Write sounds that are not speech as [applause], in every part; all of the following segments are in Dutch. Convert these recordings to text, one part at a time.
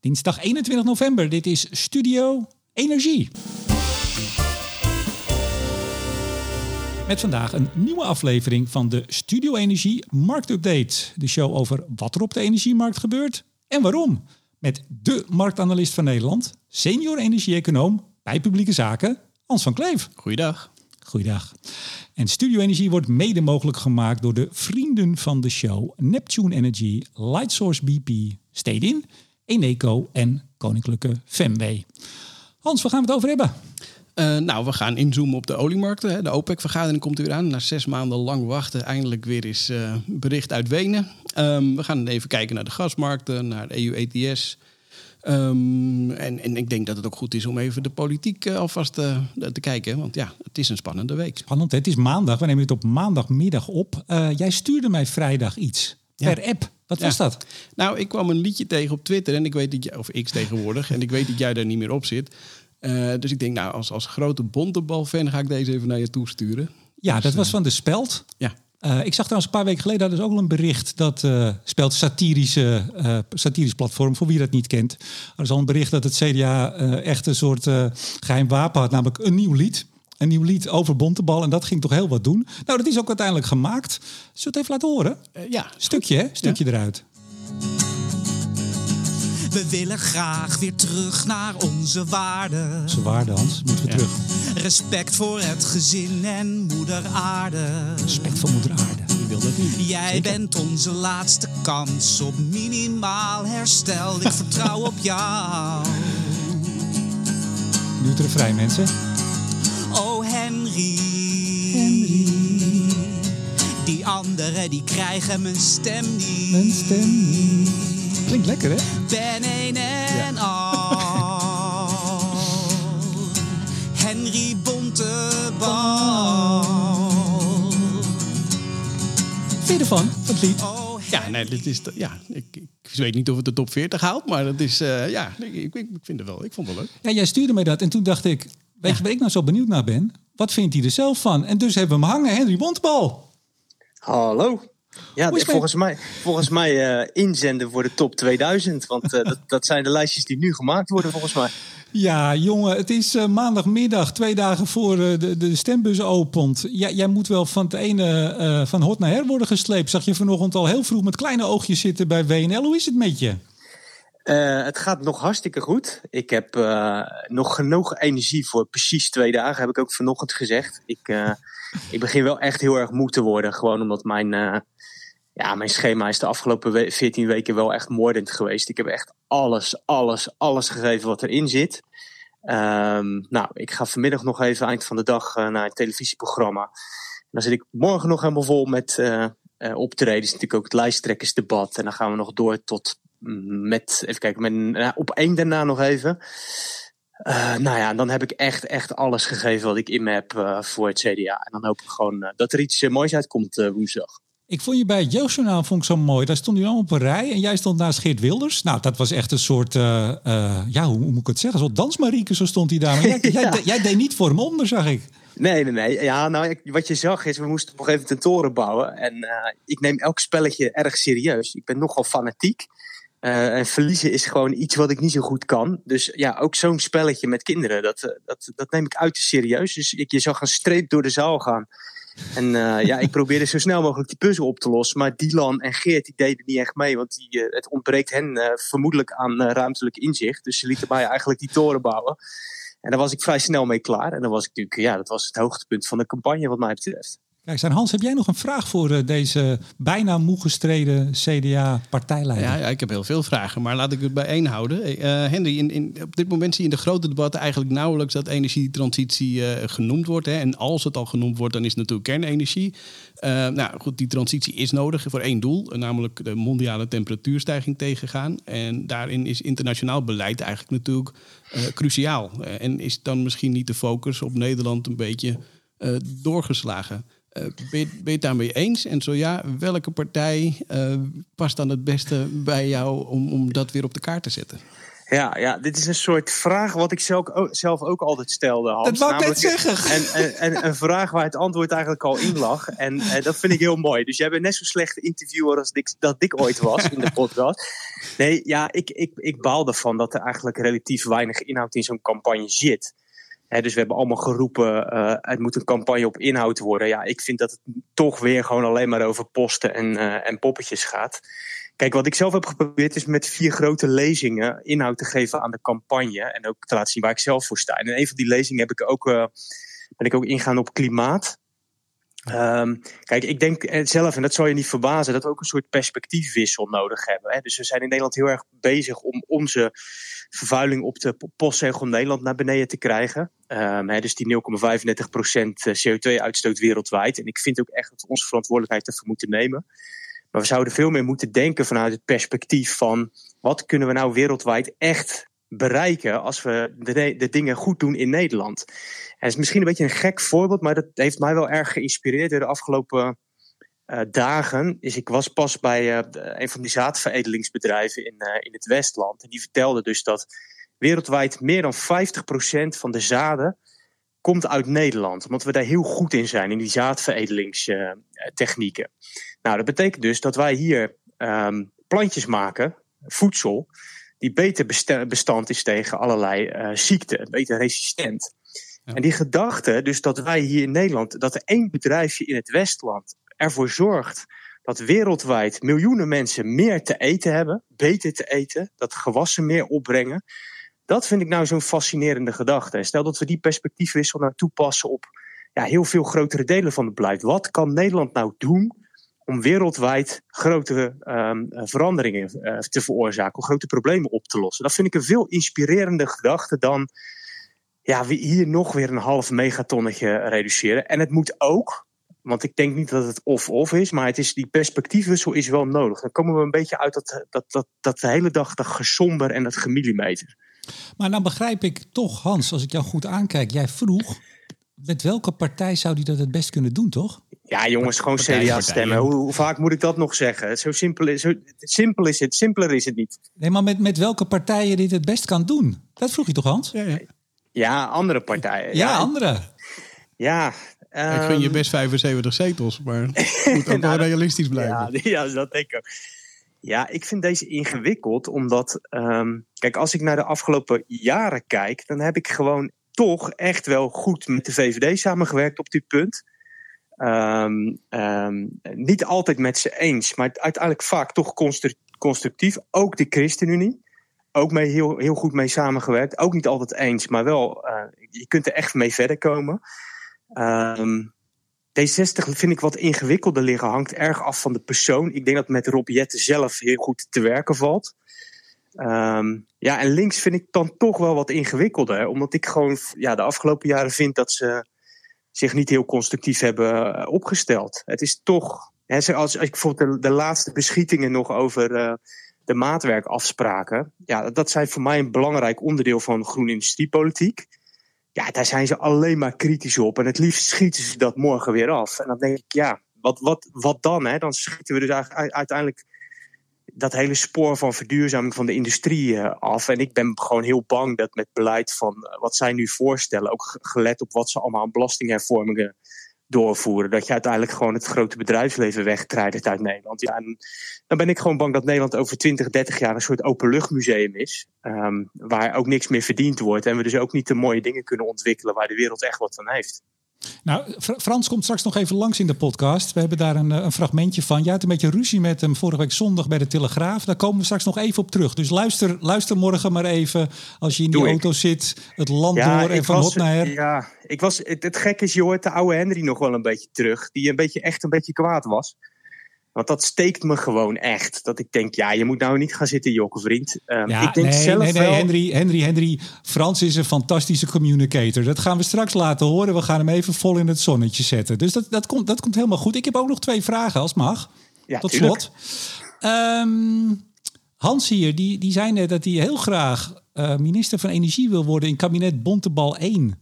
Dinsdag 21 november. Dit is Studio Energie. Met vandaag een nieuwe aflevering van de Studio Energie Marktupdate. De show over wat er op de energiemarkt gebeurt en waarom. Met de marktanalist van Nederland, senior energie-econoom bij publieke zaken, Hans van Kleef. Goeiedag. Goeiedag. En Studio Energie wordt mede mogelijk gemaakt door de vrienden van de show Neptune Energy, Lightsource BP, Stedin, Eneco en Koninklijke Femway. Hans, waar gaan we het over hebben? Uh, nou, we gaan inzoomen op de oliemarkten. De OPEC-vergadering komt er weer aan. Na zes maanden lang wachten, eindelijk weer eens uh, bericht uit Wenen. Um, we gaan even kijken naar de gasmarkten, naar de EU-ETS. Um, en, en, ik denk dat het ook goed is om even de politiek uh, alvast te, te kijken. Want ja, het is een spannende week. Spannend, het is maandag. We nemen het op maandagmiddag op. jij stuurde mij vrijdag iets per app. Wat was dat? Nou, ik kwam een liedje tegen op Twitter en ik weet dat jij, of X tegenwoordig, en ik weet dat jij daar niet meer op zit. Uh, dus ik denk, nou, als, als grote bontebal-fan ga ik deze even naar je toe sturen. Ja, dus, dat was van de Speld. Ja. Uh, ik zag trouwens een paar weken geleden hadden ze ook al een bericht dat uh, Speld satirische, uh, satirisch platform, voor wie dat niet kent. Er is al een bericht dat het CDA echt een soort geheim wapen had, namelijk een nieuw lied. Een nieuw lied over bontebal en dat ging toch heel wat doen. Nou, dat is ook uiteindelijk gemaakt. Zullen we het even laten horen? ja. Stukje, hè? Stukje ja. eruit. We willen graag weer terug naar onze waarden. Onze waarden, Hans. Moeten we Ja. terug. Respect voor het gezin en moeder aarde. Respect voor moeder aarde. Wie wil dat niet? Jij Zeker. bent onze laatste kans op minimaal herstel. Ik vertrouw op jou. Nu het refrein, mensen. Henry. Die anderen die krijgen mijn stem niet. Mijn stem niet. Klinkt lekker, hè? Ben een en al. Henry Bontebal. Vind je ervan, van het lied? Oh, Ja, nee, dit is, ja ik, ik weet niet of het de top 40 haalt, maar dat is, eh, ja, ik, ik, ik vind het wel, ik vond het wel leuk. Ja, jij stuurde mij dat en toen dacht ik, weet je waar ik nou zo benieuwd naar ben? Wat vindt hij er zelf van? En dus hebben we hem hangen, Henry Bontebal. Hallo. Ja, is volgens mij, volgens mij eh, inzenden voor de top 2000. Want eh, [laughs] dat, dat zijn de lijstjes die nu gemaakt worden, volgens mij. Ja, jongen, het is eh, maandagmiddag, twee dagen voor de, de stembus opent. Ja, jij moet wel van het ene van hot naar her worden gesleept. Zag je vanochtend al heel vroeg met kleine oogjes zitten bij WNL. Hoe is het met je? Eh, het gaat nog hartstikke goed. Ik heb eh, nog genoeg energie voor precies twee dagen, heb ik ook vanochtend gezegd. Ik, eh, ik begin wel echt heel erg moe te worden. Gewoon omdat mijn, ja, mijn schema is de afgelopen we- 14 weken wel echt moordend geweest. Ik heb echt alles, alles, alles gegeven wat erin zit. Ehm, nou, ik ga vanmiddag nog even eind van de dag naar een televisieprogramma. Dan zit ik morgen nog helemaal vol met optredens. Natuurlijk ook het lijsttrekkersdebat. En dan gaan we nog door tot met, even kijken, met, nou, op één daarna nog even. Eh, nou ja, dan heb ik echt, echt alles gegeven wat ik in me heb eh, voor het CDA. En dan hoop ik gewoon eh, dat er iets moois uitkomt woensdag. Ik vond je bij het Jeugdjournaal vond ik zo mooi. Daar stond je allemaal op een rij en jij stond naast Geert Wilders. Nou, dat was echt een soort, ja, hoe, hoe moet ik het zeggen? Soort dansmarieke, zo stond hij daar. Maar [laughs] jij, jij, Ja. jij deed niet voor hem onder, zag ik. Nee, nee, nee. Ja, nou, wat je zag is, we moesten op een gegeven moment een toren bouwen. En ik neem elk spelletje erg serieus. Ik ben nogal fanatiek. Eh, en verliezen is gewoon iets wat ik niet zo goed kan. Dus ja, ook zo'n spelletje met kinderen, dat, eh, dat, dat neem ik uiterst serieus. Dus ik, je zag een streep door de zaal gaan. En eh, ja, ik probeerde zo snel mogelijk die puzzel op te lossen. Maar Dylan en Geert die deden niet echt mee. Want die, het ontbreekt hen vermoedelijk aan ruimtelijk inzicht. Dus ze lieten mij eigenlijk die toren bouwen. En daar was ik vrij snel mee klaar. En dan was ik natuurlijk, ja, dat was het hoogtepunt van de campagne wat mij betreft. Zijn Hans, heb jij nog een vraag voor eh, deze bijna moe gestreden CDA-partijleider? Ja, ja, ik heb heel veel vragen, maar laat ik het bij één houden. Eh, Henry, in, in, op dit moment zie je in de grote debatten eigenlijk nauwelijks dat energietransitie eh, genoemd wordt. Hè. En als het al genoemd wordt, dan is het natuurlijk kernenergie. Nou goed, die transitie is nodig voor één doel, namelijk de mondiale temperatuurstijging tegengaan. En daarin is internationaal beleid eigenlijk natuurlijk cruciaal. En is dan misschien niet de focus op Nederland een beetje doorgeslagen? Eh, ben, je, ben je het daarmee eens? En zo ja, welke partij eh, past dan het beste bij jou om, om dat weer op de kaart te zetten? Ja, ja, dit is een soort vraag wat ik zelf ook, zelf ook altijd stelde. Hans. Dat wou ik net zeggen. En, en, en een vraag waar het antwoord eigenlijk al in lag. En eh, dat vind ik heel mooi. Dus jij bent net zo slechte interviewer als Dick, dat Dick ooit was in de [laughs] podcast. Nee, ja, ik, ik, ik baal ervan dat er eigenlijk relatief weinig inhoud in zo'n campagne zit. Dus we hebben allemaal geroepen, eh, het moet een campagne op inhoud worden. Ja, ik vind dat het toch weer gewoon alleen maar over posten en, eh, en poppetjes gaat. Kijk, wat ik zelf heb geprobeerd is met vier grote lezingen inhoud te geven aan de campagne. En ook te laten zien waar ik zelf voor sta. En in een van die lezingen heb ik ook, eh, ben ik ook ingaan op klimaat. Ehm, kijk, ik denk eh, zelf, en dat zal je niet verbazen, dat we ook een soort perspectiefwissel nodig hebben. Hè? Dus we zijn in Nederland heel erg bezig om onze vervuiling op de postzegel Nederland naar beneden te krijgen. Ehm, hè, dus die 0,35% CO2-uitstoot wereldwijd. En ik vind ook echt dat we onze verantwoordelijkheid ervoor moeten nemen. Maar we zouden veel meer moeten denken vanuit het perspectief van wat kunnen we nou wereldwijd echt bereiken als we de, de dingen goed doen in Nederland. En het is misschien een beetje een gek voorbeeld, maar dat heeft mij wel erg geïnspireerd de afgelopen uh, dagen. Is ik was pas bij uh, een van die zaadveredelingsbedrijven in, uh, in het Westland. En die vertelde dus dat wereldwijd meer dan 50% van de zaden komt uit Nederland. Omdat we daar heel goed in zijn, in die zaadveredelingstechnieken. Nou, dat betekent dus dat wij hier um, plantjes maken, voedsel, die beter bestand is tegen allerlei uh, ziekten, beter resistent. Ja. En die gedachte, dus dat wij hier in Nederland, dat er één bedrijfje in het Westland ervoor zorgt dat wereldwijd miljoenen mensen meer te eten hebben, beter te eten, dat gewassen meer opbrengen. Dat vind ik nou zo'n fascinerende gedachte. Stel dat we die perspectiefwissel nou toepassen op ja, heel veel grotere delen van het beleid. Wat kan Nederland nou doen om wereldwijd grotere um, veranderingen uh, te veroorzaken, om grote problemen op te lossen. Dat vind ik een veel inspirerende gedachte dan ja, hier nog weer een half megatonnetje reduceren. En het moet ook, want ik denk niet dat het of-of is, maar het is, die perspectiefwissel is wel nodig. Dan komen we een beetje uit dat, dat, dat, dat de hele dag dat gesomber en dat gemillimeter. Maar nou begrijp ik toch, Hans, als ik jou goed aankijk, jij vroeg met welke partij zou die dat het best kunnen doen, toch? Ja, jongens, gewoon CDA stemmen. Hoe, hoe, vaak moet ik dat nog zeggen? Zo simpel is, zo, simpel is het, simpeler is het niet. Nee, maar met, met welke partijen dit het best kan doen? Dat vroeg je toch, Hans? Ja, ja. ja andere partijen. Ja, ja andere. Ja. Ik gun je best 75 zetels, maar moet ook [laughs] wel realistisch blijven. Ja, [laughs] ja, dat denk ik ook. Ja, ik vind deze ingewikkeld, omdat, um, kijk, als ik naar de afgelopen jaren kijk, dan heb ik gewoon toch echt wel goed met de VVD samengewerkt op dit punt. Um, um, niet altijd met ze eens, maar uiteindelijk vaak toch constructief. Ook de ChristenUnie. Ook mee heel, heel goed mee samengewerkt. Ook niet altijd eens, maar wel, uh, je kunt er echt mee verder komen. Um, D60 vind ik wat ingewikkelder liggen, hangt erg af van de persoon. Ik denk dat met Rob Jette zelf heel goed te werken valt. Ja, en links vind ik dan toch wel wat ingewikkelder. Omdat ik gewoon ja, de afgelopen jaren vind dat ze zich niet heel constructief hebben uh, opgesteld. Het is toch, hè, als, als ik bijvoorbeeld de, de laatste beschietingen nog over uh, de maatwerkafspraken. Ja, dat zijn voor mij een belangrijk onderdeel van groene industriepolitiek. Ja, daar zijn ze alleen maar kritisch op. En het liefst schieten ze dat morgen weer af. En dan denk ik, ja, wat, wat, wat dan? Hè? Dan schieten we dus eigenlijk uiteindelijk dat hele spoor van verduurzaming van de industrie uh, af. En ik ben gewoon heel bang dat met beleid van uh, wat zij nu voorstellen, ook gelet op wat ze allemaal aan belastinghervormingen doorvoeren, dat je uiteindelijk gewoon het grote bedrijfsleven wegtreedt uit Nederland. Ja, en dan ben ik gewoon bang dat Nederland over 20, 30 jaar een soort openluchtmuseum is, um, waar ook niks meer verdiend wordt en we dus ook niet de mooie dingen kunnen ontwikkelen waar de wereld echt wat van heeft. Nou, Frans komt straks nog even langs in de podcast. We hebben daar een, een fragmentje van. Je had een beetje ruzie met hem vorige week zondag bij de Telegraaf. Daar komen we straks nog even op terug. Dus luister, luister morgen maar even als je in die Doe auto ik. zit. Het land ja, door en van was, hot naar her. Ja, ik was, het, het gek is, je hoort de oude Henry nog wel een beetje terug. Die een beetje, echt een beetje kwaad was. Want dat steekt me gewoon echt. Dat ik denk, ja, je moet nou niet gaan zitten jokken, vriend. Um, Ja, ik denk nee, zelf nee, nee, wel... Henry, Henry, Henry. Frans is een fantastische communicator. Dat gaan we straks laten horen. We gaan hem even vol in het zonnetje zetten. Dus dat, dat, komt, dat komt helemaal goed. Ik heb ook nog twee vragen, als mag. Ja, Tot tuurlijk. slot. Ehm, Hans hier, die, die zei net dat hij heel graag eh, minister van Energie wil worden in kabinet Bontebal 1.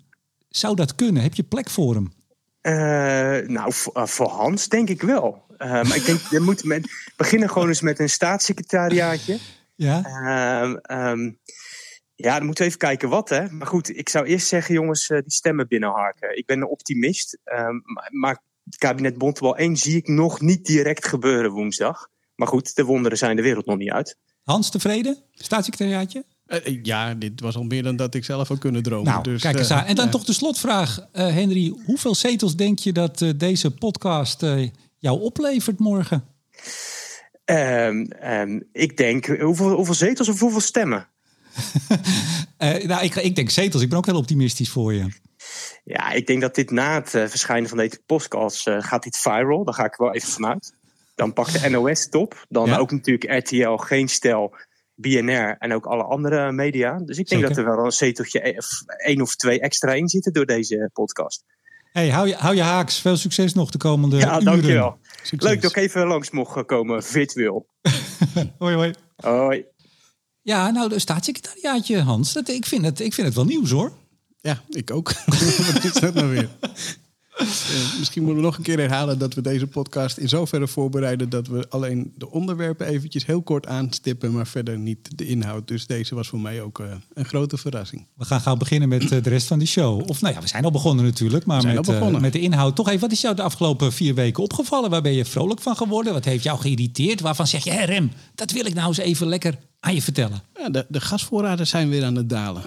Zou dat kunnen? Heb je plek voor hem? Uh, nou, voor, uh, voor Hans denk ik wel. Uh, maar ik denk, je moet met, beginnen gewoon eens met een staatssecretariaatje. Ja. Um, um, Ja, dan moeten we even kijken wat, hè. Maar goed, ik zou eerst zeggen, jongens, eh, die stemmen binnenharken. Ik ben een optimist. ehm, maar- maar het kabinet Bontebal 1 zie ik nog niet direct gebeuren woensdag. Maar goed, de wonderen zijn de wereld nog niet uit. Hans, tevreden? Staatssecretariaatje? Eh, eh, ja, dit was al meer dan dat ik zelf had kunnen dromen. Nou, dus, kijk eens eh, aan. En dan toch de slotvraag, eh, Henry. Hoeveel zetels denk je dat eh, deze podcast eh, jou oplevert morgen? Ehm, ehm, ik denk, hoeveel, hoeveel zetels of hoeveel stemmen? [laughs] Eh, nou, ik, ik denk zetels. Ik ben ook heel optimistisch voor je. Ja, ik denk dat dit na het eh, verschijnen van deze podcast eh, gaat dit viral. Daar ga ik wel even vanuit. Dan pakt de NOS top. Dan Ja. ook natuurlijk RTL, Geen Stel, BNR en ook alle andere media. Dus ik denk Zeker. dat er wel een zeteltje of één of twee extra in zitten door deze podcast. Hey, hou, je, hou je haaks. Veel succes nog de komende Ja, uren. dankjewel. Succes. Leuk dat ik even langs mocht komen, virtueel. [laughs] Hoi, hoi. Hoi. Ja, nou, de staatssecretariaatje, Hans. Dat, ik, vind het, ik vind het wel nieuws, hoor. Ja, ik ook. [laughs] Wat is dat nou weer? [laughs] Eh, misschien moeten we nog een keer herhalen dat we deze podcast in zoverre voorbereiden dat we alleen de onderwerpen eventjes heel kort aanstippen, maar verder niet de inhoud. Dus deze was voor mij ook eh, een grote verrassing. We gaan gauw beginnen met eh, de rest van de show. Of nou ja, we zijn al begonnen natuurlijk. Maar met, begonnen. met de inhoud. Toch even, wat is jou de afgelopen vier weken opgevallen? Waar ben je vrolijk van geworden? Wat heeft jou geïrriteerd? Waarvan zeg je, hé Rem, dat wil ik nou eens even lekker aan je vertellen. Ja, de, de gasvoorraden zijn weer aan het dalen.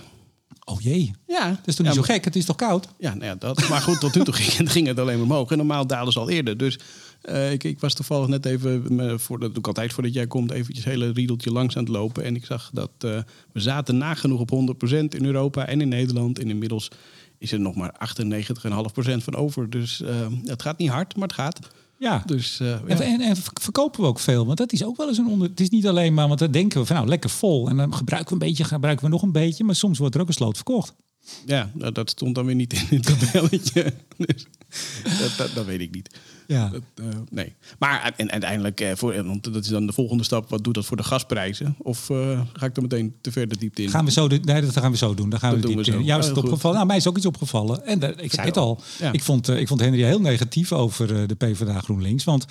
Oh jee, Ja, dat is toch ja, niet zo gek? Het is toch koud? Ja, nou ja, dat. Maar goed, tot nu toe [laughs] ging, ging het alleen maar omhoog. En normaal dalen ze al eerder. Dus eh, ik, ik was toevallig net even, me- voor, dat doe ik altijd voordat jij komt, eventjes een hele riedeltje langs aan het lopen. En ik zag dat eh, we zaten nagenoeg op 100% in Europa en in Nederland. En inmiddels is er nog maar 98,5% van over. Dus eh, het gaat niet hard, maar het gaat. Ja. Dus eh, ja. En, en verkopen we ook veel? Want dat is ook wel eens een onder. Het is niet alleen maar, want dan denken we van nou lekker vol. En dan gebruiken we een beetje, gebruiken we nog een beetje. Maar soms wordt er ook een sloot verkocht. ja, nou, dat stond dan weer niet in het tabelletje. [laughs] dus dat, dat, dat weet ik niet. Ja. Dat, eh, nee. Maar en, uiteindelijk, eh, voor, want dat is dan de volgende stap. Wat doet dat voor de gasprijzen? Of eh, ga ik er meteen te ver de diepte in? Gaan we zo, de, nee, dat gaan we zo doen. Dan gaan Dat we doen we in. Jou is het opgevallen. Nou, mij is ook iets opgevallen. En ik zei het al. Ja. Ik, vond, ik vond Henry heel negatief over de PvdA GroenLinks. Want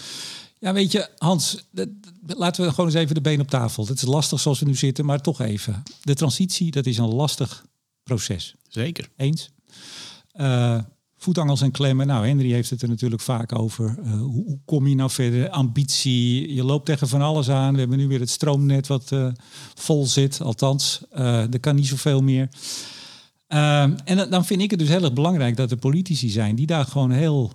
ja, weet je, Hans, dat- dat- laten we gewoon eens even de been op tafel. Het is lastig zoals we nu zitten, maar toch even. De transitie, dat is een lastig proces. Zeker. Eens. Voetangels en klemmen. Nou, Henry heeft het er natuurlijk vaak over. Eh, hoe, hoe kom je nou verder? Ambitie. Je loopt tegen van alles aan. We hebben nu weer het stroomnet wat eh, vol zit. Althans, eh, er kan niet zoveel meer. Ehm, en dan- vind ik het dus heel erg belangrijk dat er politici zijn die daar gewoon heel,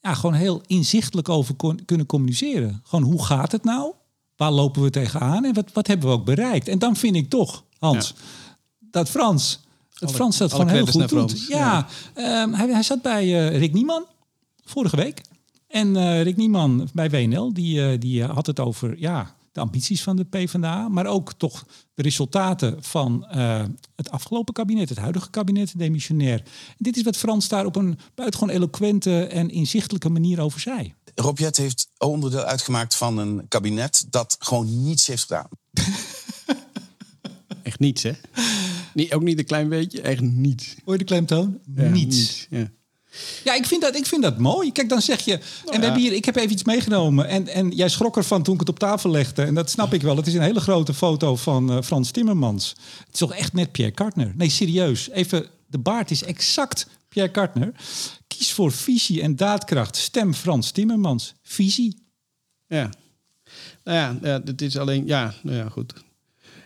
ja, gewoon heel inzichtelijk over kon- kunnen communiceren. Gewoon hoe gaat het nou? Waar lopen we tegenaan? En wat, wat hebben we ook bereikt? En dan vind ik toch, Hans, dat Frans, Alle- Frans dat alle gewoon heel goed doet. Ja, ehm, hij, hij zat bij eh, Rick Nieman vorige week. En eh, Rick Nieman bij WNL, die, eh, die had het over ja, de ambities van de PvdA, maar ook toch de resultaten van eh, het afgelopen kabinet, het huidige kabinet, demissionair. En dit is wat Frans daar op een buitengewoon eloquente en inzichtelijke manier over zei. Rob Jet heeft onderdeel uitgemaakt van een kabinet dat gewoon niets heeft gedaan. [laughs] Echt niets, hè? niet, ook niet een klein beetje, echt niets. Hoor je de klemtoon? Ja, Niets. Ja. Ja, ik vind, dat, ik vind dat mooi. Kijk, dan zeg je. en we ja. hebben hier, ik heb even iets meegenomen. En, en jij schrok ervan toen ik het op tafel legde. En dat snap ik wel. Het is een hele grote foto van eh, Frans Timmermans. Het is toch echt net Pierre Kartner? Nee, serieus. Even, de baard is exact Pierre Kartner. Kies voor visie en daadkracht. Stem Frans Timmermans. Visie. Ja. Nou ja, ja, het is alleen... Ja, nou ja, goed.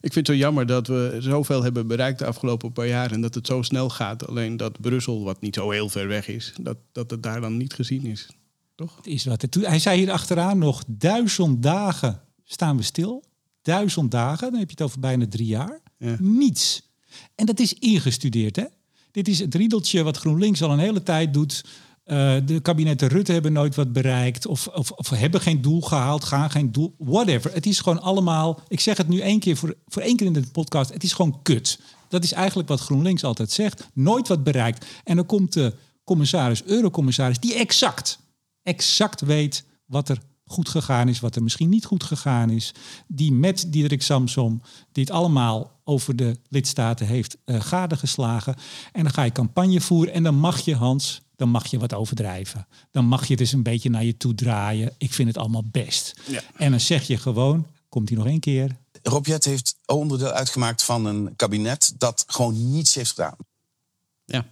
Ik vind het zo jammer dat we zoveel hebben bereikt de afgelopen paar jaar... en dat het zo snel gaat. Alleen dat Brussel, wat niet zo heel ver weg is... dat, dat het daar dan niet gezien is. Toch? Het is wat. Hij zei hier achteraan nog duizend dagen staan we stil. Duizend dagen, dan heb je het over bijna drie jaar. Ja. Niets. En dat is ingestudeerd, hè? Dit is het riedeltje wat GroenLinks al een hele tijd doet. Eh, de kabinetten Rutte hebben nooit wat bereikt. Of, of, of hebben geen doel gehaald, gaan geen doel. Whatever. Het is gewoon allemaal. Ik zeg het nu één keer voor, voor één keer in de podcast. Het is gewoon kut. Dat is eigenlijk wat GroenLinks altijd zegt. Nooit wat bereikt. En dan komt de commissaris, eurocommissaris, die exact, exact weet wat er goed gegaan is, wat er misschien niet goed gegaan is. Die met Diederik Samsom dit allemaal over de lidstaten heeft eh gadegeslagen. En dan ga je campagne voeren en dan mag je, Hans, dan mag je wat overdrijven. Dan mag je dus een beetje naar je toe draaien. Ik vind het allemaal best. Ja. En dan zeg je gewoon, Komt hij nog één keer? Rob Jet heeft onderdeel uitgemaakt van een kabinet dat gewoon niets heeft gedaan. Ja.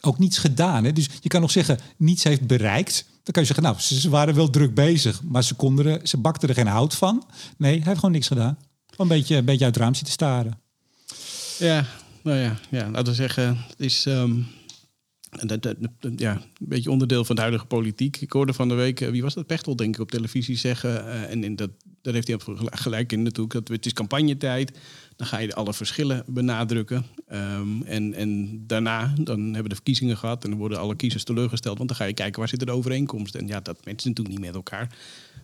Ook niets gedaan. Hè? Dus je kan nog zeggen, niets heeft bereikt. Dan kan je zeggen, nou, ze, waren wel druk bezig. Maar ze, konden er, ze bakten er geen hout van. Nee, hij heeft gewoon niks gedaan. Gewoon een beetje, een beetje uit het raam zitten staren. Ja, nou ja, ja laten we zeggen, het is ehm, dat, ja, een beetje onderdeel van de huidige politiek. Ik hoorde van de week, eh, wie was dat, Pechtel denk ik, op televisie zeggen. eh, en in dat, daar heeft hij gelijk in natuurlijk. Dat het is campagnetijd. Dan ga je alle verschillen benadrukken. Ehm, en, en daarna, dan hebben we de verkiezingen gehad. En dan worden alle kiezers teleurgesteld. Want dan ga je kijken, waar zitten de overeenkomsten? En ja, dat mensen natuurlijk niet met elkaar.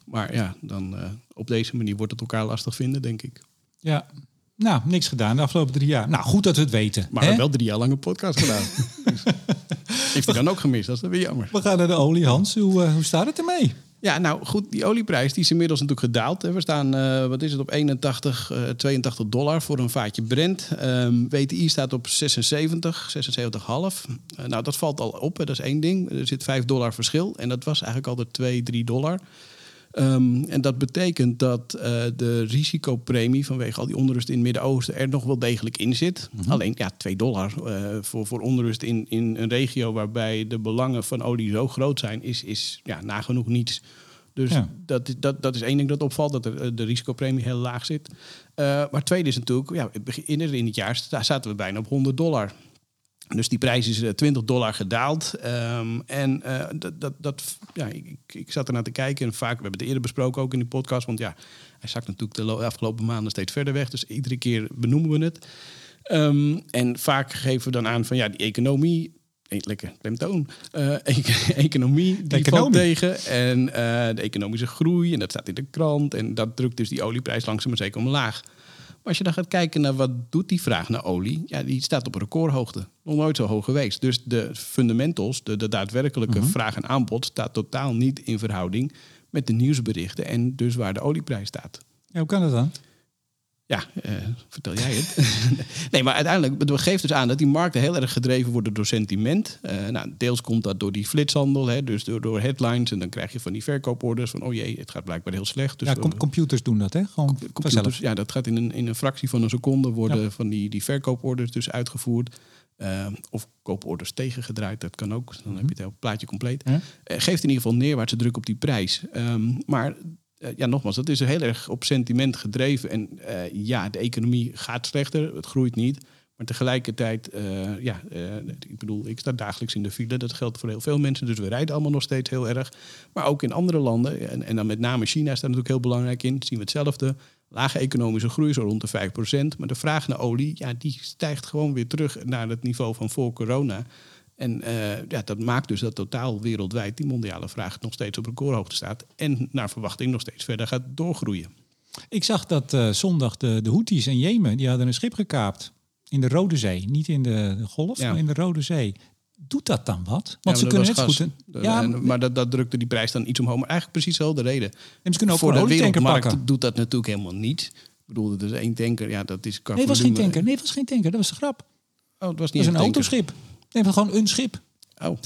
Maar ja, dan eh, op deze manier wordt het elkaar lastig vinden, denk ik. Ja, nou, niks gedaan de afgelopen drie jaar. Nou, goed dat we het weten. Maar we hè? hebben wel drie jaar lang een podcast gedaan. [laughs] Dus, heeft hij dan ook gemist? Dat is weer jammer. We gaan naar de olie, Hans. Hoe, eh, hoe staat het ermee? Ja, nou goed, die olieprijs die is inmiddels natuurlijk gedaald. We staan, eh, wat is het, op 81, eh 82 dollar voor een vaatje Brent. Ehm, WTI staat op 76, 76,5. Eh, nou, dat valt al op, hè. dat is één ding. Er zit 5 dollar verschil en dat was eigenlijk altijd 2, 3 dollar. Ehm, en dat betekent dat eh, de risicopremie vanwege al die onrust in het Midden-Oosten er nog wel degelijk in zit. Alleen ja, 2 dollar eh, voor, voor onrust in, in een regio waarbij de belangen van olie zo groot zijn, is, is ja, nagenoeg niets. Dus Ja. dat, dat, dat is één ding dat opvalt, dat er, eh, de risicopremie heel laag zit. Eh, maar tweede is natuurlijk, ja, in het jaar zaten we bijna op 100 dollar. Dus die prijs is eh, 20 dollar gedaald. Ehm, en eh, dat, dat, dat, ja, ik, ik- zat ernaar te kijken en vaak, we hebben het eerder besproken ook in die podcast, want ja, hij zakt natuurlijk de lo- afgelopen maanden steeds verder weg. Dus iedere keer benoemen we het. Ehm, en vaak geven we dan aan van ja, die economie. eh, Lekker klemtoon. Eh, e- [laughs] economie die Economie. valt tegen. En eh, de economische groei. En dat staat in de krant. En dat drukt dus die olieprijs langzaam maar zeker omlaag. Maar als je dan gaat kijken naar wat doet die vraag naar olie, ja, die staat op recordhoogte. Nog nooit zo hoog geweest. Dus de fundamentals, de, de daadwerkelijke vraag en aanbod, staat totaal niet in verhouding met de nieuwsberichten en dus waar de olieprijs staat. Ja, hoe kan dat dan? Ja, eh, vertel jij het. [laughs] nee, maar uiteindelijk geeft dus aan dat die markten heel erg gedreven worden door sentiment. Eh, nou, deels komt dat door die flitshandel, hè, dus door, door headlines. En dan krijg je van die verkooporders van, oh jee, het gaat blijkbaar heel slecht. Dus ja, com- computers doen dat, hè? Gewoon computers, ja, dat gaat in een, in een fractie van een seconde worden van die, die verkooporders dus uitgevoerd. Eh, of kooporders tegengedraaid, dat kan ook. Dan heb je het hele plaatje compleet. Geeft in ieder geval neerwaartse druk op die prijs. Ehm, maar eh, ja, nogmaals, dat is heel erg op sentiment gedreven. En eh, ja, de economie gaat slechter, het groeit niet. Maar tegelijkertijd, eh, ja, ik bedoel, ik sta dagelijks in de file. Dat geldt voor heel veel mensen. Dus we rijden allemaal nog steeds heel erg. Maar ook in andere landen, en, en dan met name China staat natuurlijk heel belangrijk in, zien we hetzelfde. Lage economische groei, zo rond de 5%. Maar de vraag naar olie, ja, die stijgt gewoon weer terug naar het niveau van voor corona. En eh, ja, dat maakt dus dat totaal wereldwijd die mondiale vraag nog steeds op recordhoogte staat. En naar verwachting nog steeds verder gaat doorgroeien. Ik zag dat eh, zondag de, de Houthis in Jemen, die hadden een schip gekaapt. In de Rode Zee. Niet in de, de Golf, Ja. maar in de Rode Zee. Doet dat dan wat? Want Ja, ze kunnen dat gas. goed... een- De- ja, en- maar dat, dat drukte die prijs dan iets omhoog. Maar eigenlijk precies dezelfde reden. ze kunnen ook Voor de een wereldmarkt pakken. doet dat natuurlijk helemaal niet. Ik bedoel, het is één tanker. Ja, dat is Nee, het was geen tanker. Nee, het was geen tanker. Dat was de grap. Oh, het was Dat niet was een tanker. autoschip. Nee, was gewoon een schip. Oh,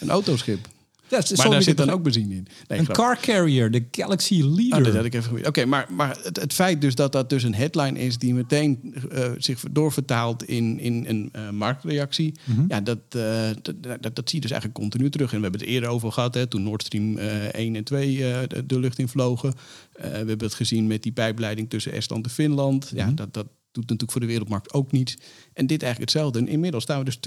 een autoschip. [laughs] Ja, het is- Maar daar zit dan ook benzine in. Nee, Een car carrier, de Galaxy Leader. Ah, dat had ik even. Oké, maar, maar het, het feit dus dat dat dus een headline is die meteen eh, zich doorvertaalt in, in een eh, marktreactie, Mhm. ja, dat, eh, dat, dat, dat zie je dus eigenlijk continu terug. En we hebben het eerder over gehad, hè, toen Nord Stream eh 1 en 2 eh, de, de lucht in vlogen. We hebben het gezien met die pijpleiding tussen Estland en Finland. Ja, dat, dat doet natuurlijk voor de wereldmarkt ook niets. En dit eigenlijk hetzelfde. En inmiddels staan we dus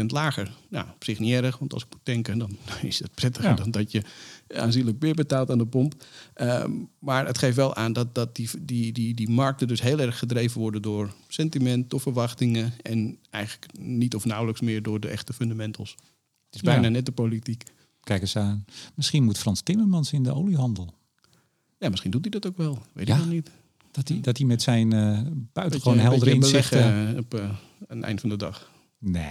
20% lager. Nou, op zich niet erg, want als ik moet tanken, dan [laughs] is het prettiger Ja. dan dat je aanzienlijk meer betaalt aan de pomp. Ehm, maar het geeft wel aan dat, dat die, die, die, die markten dus heel erg gedreven worden door sentiment, door verwachtingen. En eigenlijk niet of nauwelijks meer door de echte fundamentals. Het is bijna Ja. net de politiek. Kijk eens aan. Misschien moet Frans Timmermans in de oliehandel. Ja, misschien doet hij dat ook wel. Weet Ja, ik nog niet. Dat hij, dat hij met zijn eh buitengewoon Beetje- heldere beetje inzichten... beleggen op eh, het eind van de dag. Nee,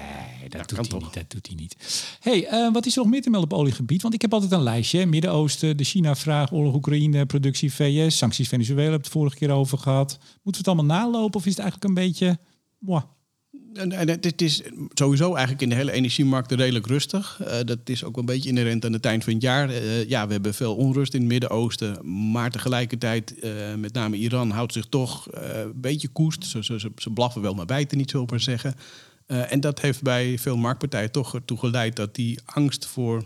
dat, doet hij toch? niet, dat doet hij niet. hey, eh, wat is er nog meer te melden op oliegebied? Want ik heb altijd een lijstje. Midden-Oosten, de China-vraag, oorlog Oekraïne, productie VS, sancties Venezuela, we het vorige keer over gehad. Moeten we het allemaal nalopen of is het eigenlijk een beetje... mwah? En, en het, is sowieso eigenlijk in de hele energiemarkt redelijk rustig. Eh, dat is ook een beetje inherent aan het eind van het jaar. Eh, ja, we hebben veel onrust in het Midden-Oosten. Maar tegelijkertijd, eh, met name Iran, houdt zich toch een beetje koest. Ze, ze, blaffen wel maar bijten, niet zo maar zeggen. En dat heeft bij veel marktpartijen toch ertoe geleid dat die angst voor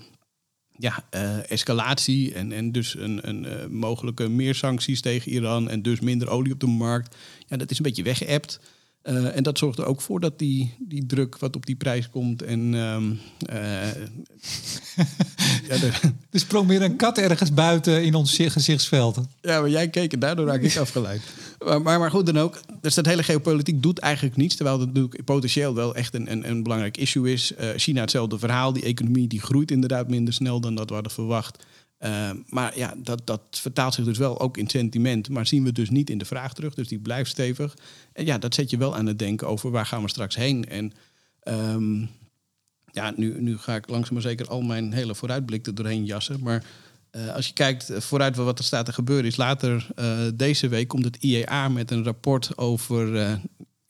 ja, escalatie en, en dus een, een mogelijke meer sancties tegen Iran en dus minder olie op de markt, ja, dat is een beetje weggeëpt. Eh, en dat zorgt er ook voor dat die, die druk wat op die prijs komt en ehm, eh, [laughs] ja, de- Er sprong weer een kat ergens buiten in ons gezichtsveld. Ja, maar jij keek en daardoor raak ik afgeleid. Maar, maar, maar goed dan ook. Dus dat hele geopolitiek doet eigenlijk niets. Terwijl dat natuurlijk potentieel wel echt een, een, een belangrijk issue is. Eh, China hetzelfde verhaal. Die economie die groeit inderdaad minder snel dan dat we hadden verwacht. Eh, maar ja, dat, dat vertaalt zich dus wel ook in sentiment. Maar zien we dus niet in de vraag terug. Dus die blijft stevig. En ja, dat zet je wel aan het denken over waar gaan we straks heen. En ehm, ja, nu, nu ga ik langzaam maar zeker al mijn hele vooruitblik doorheen jassen. Maar eh, als je kijkt vooruit wat er staat te gebeuren, is later eh, deze week komt het IEA met een rapport over.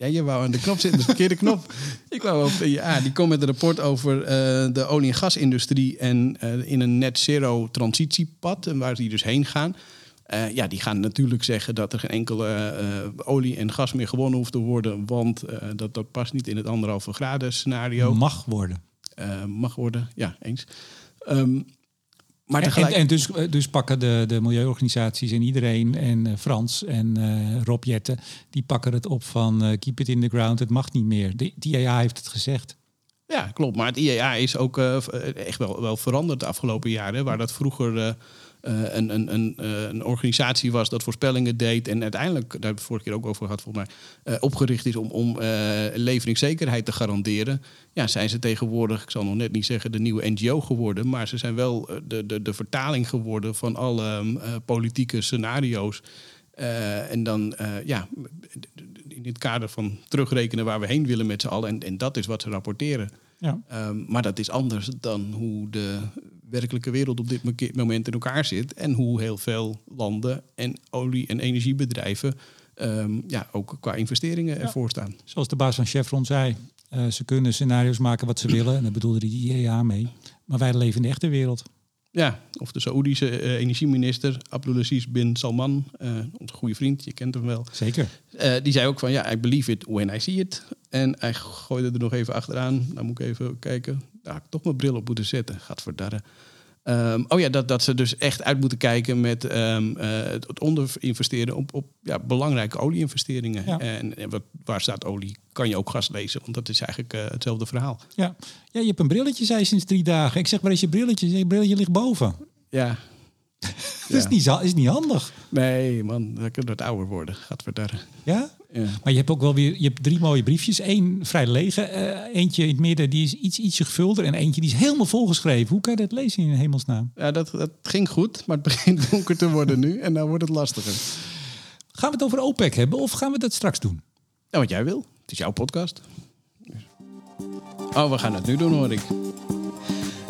Eh, ja, je wou aan de knop zitten, de verkeerde knop. [laughs] Ik wou op de IEA. Die komt met een rapport over eh, de olie- en gasindustrie en eh, in een net zero transitiepad en waar die dus heen gaan. Eh, ja, die gaan natuurlijk zeggen dat er geen enkele eh, olie en gas meer gewonnen hoeft te worden, want eh, dat, dat past niet in het anderhalve graden scenario. Mag worden. Eh, mag worden, ja, eens. Ehm, maar En, tegelijk... en, en dus, dus pakken de, de milieuorganisaties en iedereen en eh, Frans en eh Rob Jetten, die pakken het op van eh, keep it in the ground, het mag niet meer. De, de IAA heeft het gezegd. Ja, klopt. Maar het IEA is ook eh, eh, echt wel, wel veranderd de afgelopen jaren. Waar dat vroeger eh, eh, een, een, een, eh, een organisatie was dat voorspellingen deed. En uiteindelijk, daar hebben we vorige keer ook over gehad volgens mij, eh, opgericht is om, om eh, leveringszekerheid te garanderen. Ja, zijn ze tegenwoordig, ik zal nog net niet zeggen de nieuwe NGO geworden. Maar ze zijn wel eh, de, de, de vertaling geworden van alle eh, politieke scenario's. Eh, en dan, eh, ja, in het kader van terugrekenen waar we heen willen met z'n allen. En, en dat is wat ze rapporteren. Ja. Ehm, maar dat is anders dan hoe de werkelijke wereld op dit moment in elkaar zit. En hoe heel veel landen en olie- en energiebedrijven ehm, ja, ook qua investeringen ervoor staan. Zoals de baas van Chevron zei, eh, ze kunnen scenario's maken wat ze willen. En daar bedoelde de IAA mee. Maar wij leven in de echte wereld. Ja, of de Saoedische eh, energieminister Abdulaziz bin Salman, eh, onze goede vriend, je kent hem wel. Zeker. Eh, die zei ook van ja, I believe it when I see it. En hij gooide er nog even achteraan. Nou moet ik even kijken. Daar had ik toch mijn bril op moeten zetten. Gadverdarre. Ehm oh ja, dat, dat ze dus echt uit moeten kijken met ehm, eh, het onderinvesteren op, op ja, belangrijke olieinvesteringen. Ja. En, en wat, waar staat olie? Kan je ook gas lezen? Want dat is eigenlijk eh, hetzelfde verhaal. Ja. ja, je hebt een brilletje, zei je sinds drie dagen. Ik zeg, waar is je brilletje? Je brilletje ligt boven. Ja. [laughs] Dat is, niet, is niet handig. Nee, man, dat kan het ouder worden. Gadverdarre. Ja? Ja. Maar je hebt ook wel weer je hebt drie mooie briefjes. Eén vrij lege, eh, eentje in het midden die is iets, ietsje gevulder. En eentje die is helemaal volgeschreven. Hoe kan je dat lezen in hemelsnaam? Ja, dat, dat ging goed, maar het [laughs] begint donker te worden nu. En dan wordt het lastiger. Gaan we het over OPEC hebben of gaan we dat straks doen? Ja, wat jij wil. Het is jouw podcast. Oh, we gaan het nu doen, hoor ik.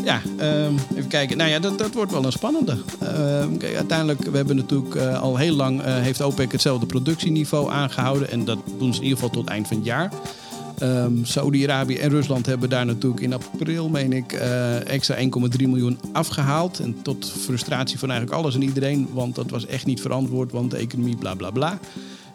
Ja, ehm, even kijken. Nou ja, dat, dat wordt wel een spannende. Ehm, uiteindelijk, we hebben natuurlijk eh, al heel lang... eh, heeft OPEC hetzelfde productieniveau aangehouden. En dat doen ze in ieder geval tot eind van het jaar. Ehm Saudi-Arabië en Rusland hebben daar natuurlijk in april, meen ik, eh, extra 1,3 miljoen afgehaald. En tot frustratie van eigenlijk alles en iedereen. Want dat was echt niet verantwoord, want de economie, bla bla bla.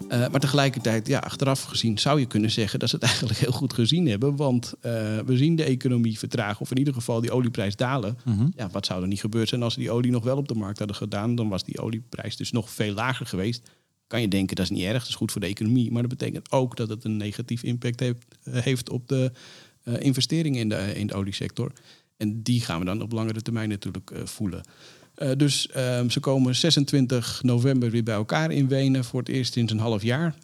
Eh, maar tegelijkertijd, ja, achteraf gezien zou je kunnen zeggen dat ze het [laughs] eigenlijk heel goed gezien hebben. Want eh, we zien de economie vertragen, of in ieder geval die olieprijs dalen. Ja, wat zou er niet gebeurd zijn als ze die olie nog wel op de markt hadden gedaan? Dan was die olieprijs dus nog veel lager geweest. Kan je denken, dat is niet erg, dat is goed voor de economie. Maar dat betekent ook dat het een negatief impact heeft, eh, heeft op de investeringen in de, in de oliesector. En die gaan we dan op langere termijn natuurlijk voelen. Eh, dus ehm, ze komen 26 november weer bij elkaar in Wenen voor het eerst sinds een half jaar.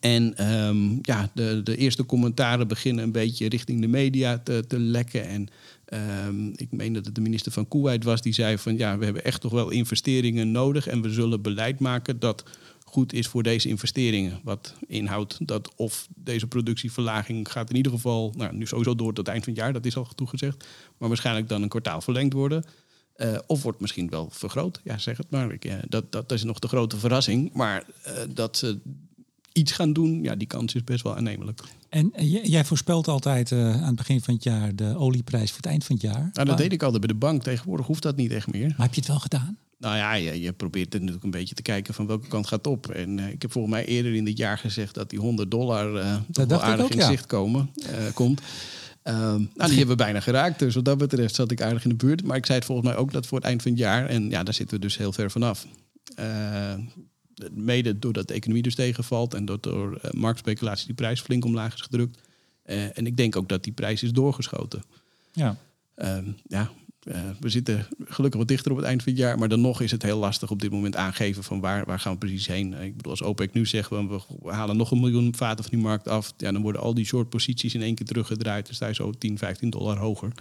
En ehm, ja, de, de eerste commentaren beginnen een beetje richting de media te, te lekken. En ehm, ik meen dat het de minister van Kuwait was die zei van ja, we hebben echt toch wel investeringen nodig. En we zullen beleid maken dat goed is voor deze investeringen. Wat inhoudt dat of deze productieverlaging gaat in ieder geval, nou, nu sowieso door tot het eind van het jaar, dat is al toegezegd. Maar waarschijnlijk dan een kwartaal verlengd worden. Eh, of wordt misschien wel vergroot. Ja, zeg het maar. Ik, eh, dat, dat is nog de grote verrassing. Maar eh, dat ze iets gaan doen, ja, die kans is best wel aannemelijk. En jij voorspelt altijd aan het begin van het jaar de olieprijs voor het eind van het jaar. Nou, dat maar, deed ik altijd bij de bank. Tegenwoordig hoeft dat niet echt meer. maar heb je het wel gedaan? Nou ja, je, je probeert er natuurlijk een beetje te kijken van welke kant gaat op. En ik heb volgens mij eerder in dit jaar gezegd dat die 100 dollar toch wel dacht ik aardig ook, in ja. zicht komen, eh, komt. Ehm, nou, die hebben we bijna geraakt. Dus wat dat betreft zat ik aardig in de buurt. Maar ik zei het volgens mij ook dat voor het eind van het jaar. En ja, daar zitten we dus heel ver vanaf. Eh, mede doordat de economie dus tegenvalt en dat door eh, marktspeculatie die prijs flink omlaag is gedrukt. Eh, en ik denk ook dat die prijs is doorgeschoten. Ja. Ehm, ja, eh, we zitten gelukkig wat dichter op het eind van het jaar. Maar dan nog is het heel lastig op dit moment aangeven van waar, waar gaan we precies heen. Eh, Ik bedoel, als OPEC nu zegt we, we halen nog een miljoen vaten van die markt af. Ja, dan worden al die short posities in één keer teruggedraaid. Dan sta je zo 10, 15 dollar hoger.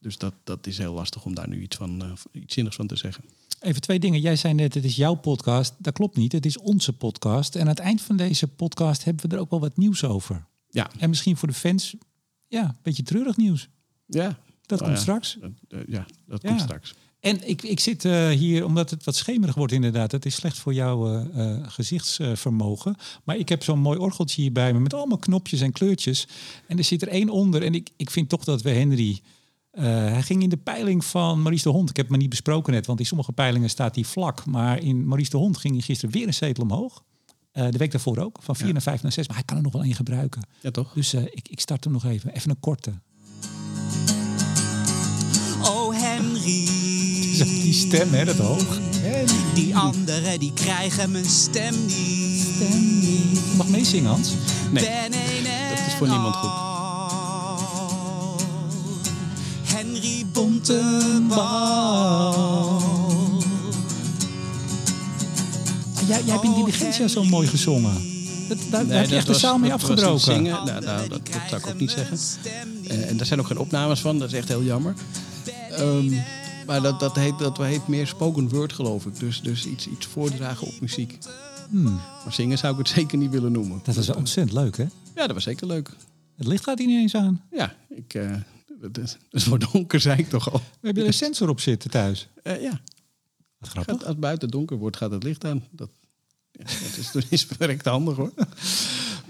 Dus dat, dat is heel lastig om daar nu iets, van, eh, iets zinnigs van te zeggen. Even twee dingen. Jij zei net, het is jouw podcast. Dat klopt niet. Het is onze podcast. En aan het eind van deze podcast hebben we er ook wel wat nieuws over. Ja, En misschien voor de fans, ja, een beetje treurig nieuws. ja. Dat Nou komt ja, straks. dat, eh, ja, dat Ja. komt straks. En ik, ik zit eh, hier, omdat het wat schemerig wordt inderdaad. Het is slecht voor jouw eh, gezichtsvermogen. maar ik heb zo'n mooi orgeltje hier bij me met allemaal knopjes en kleurtjes. En er zit er één onder. En ik, ik vind toch dat we Henry... hij ging in de peiling van Maurice de Hond. Ik heb maar niet besproken net, want in sommige peilingen staat hij vlak. Maar in Maurice de Hond ging hij gisteren weer een zetel omhoog. De week daarvoor ook, van 4 Ja. naar 5 naar 6. Maar hij kan er nog wel één gebruiken. Ja, toch? Dus ik, ik start hem nog even. Even een korte. Die stem, hè, dat hoog. Die anderen die krijgen mijn stem niet. Je mag meezingen, Hans. Nee, Ben een dat is voor niemand goed. Henry Bontebal. Jij, jij hebt in Diligentia zo mooi gezongen. Dat, daar, heb je echt de zaal mee niet afgebroken. zingen. Nou, nou, dat, dat zou ik ook niet zeggen. Eh, en daar zijn ook geen opnames van, dat is echt heel jammer. Ehm, maar dat, dat, heet, dat heet meer spoken word, geloof ik. Dus, dus iets, iets voordragen op muziek. Maar zingen zou ik het [laughs] zeker niet willen noemen. Hmm. Dat was ontzettend leuk, hè? Ja, dat was zeker leuk. Het licht gaat hier niet eens aan. Ja, ik, eh, het, wordt donker, zei ik toch al. We hebben er een sensor op zitten thuis. Eh, ja, Wat gaat, grappig. als het buiten donker wordt, gaat het licht aan. Dat, ja, dat is, [laughs] verrekt handig hoor.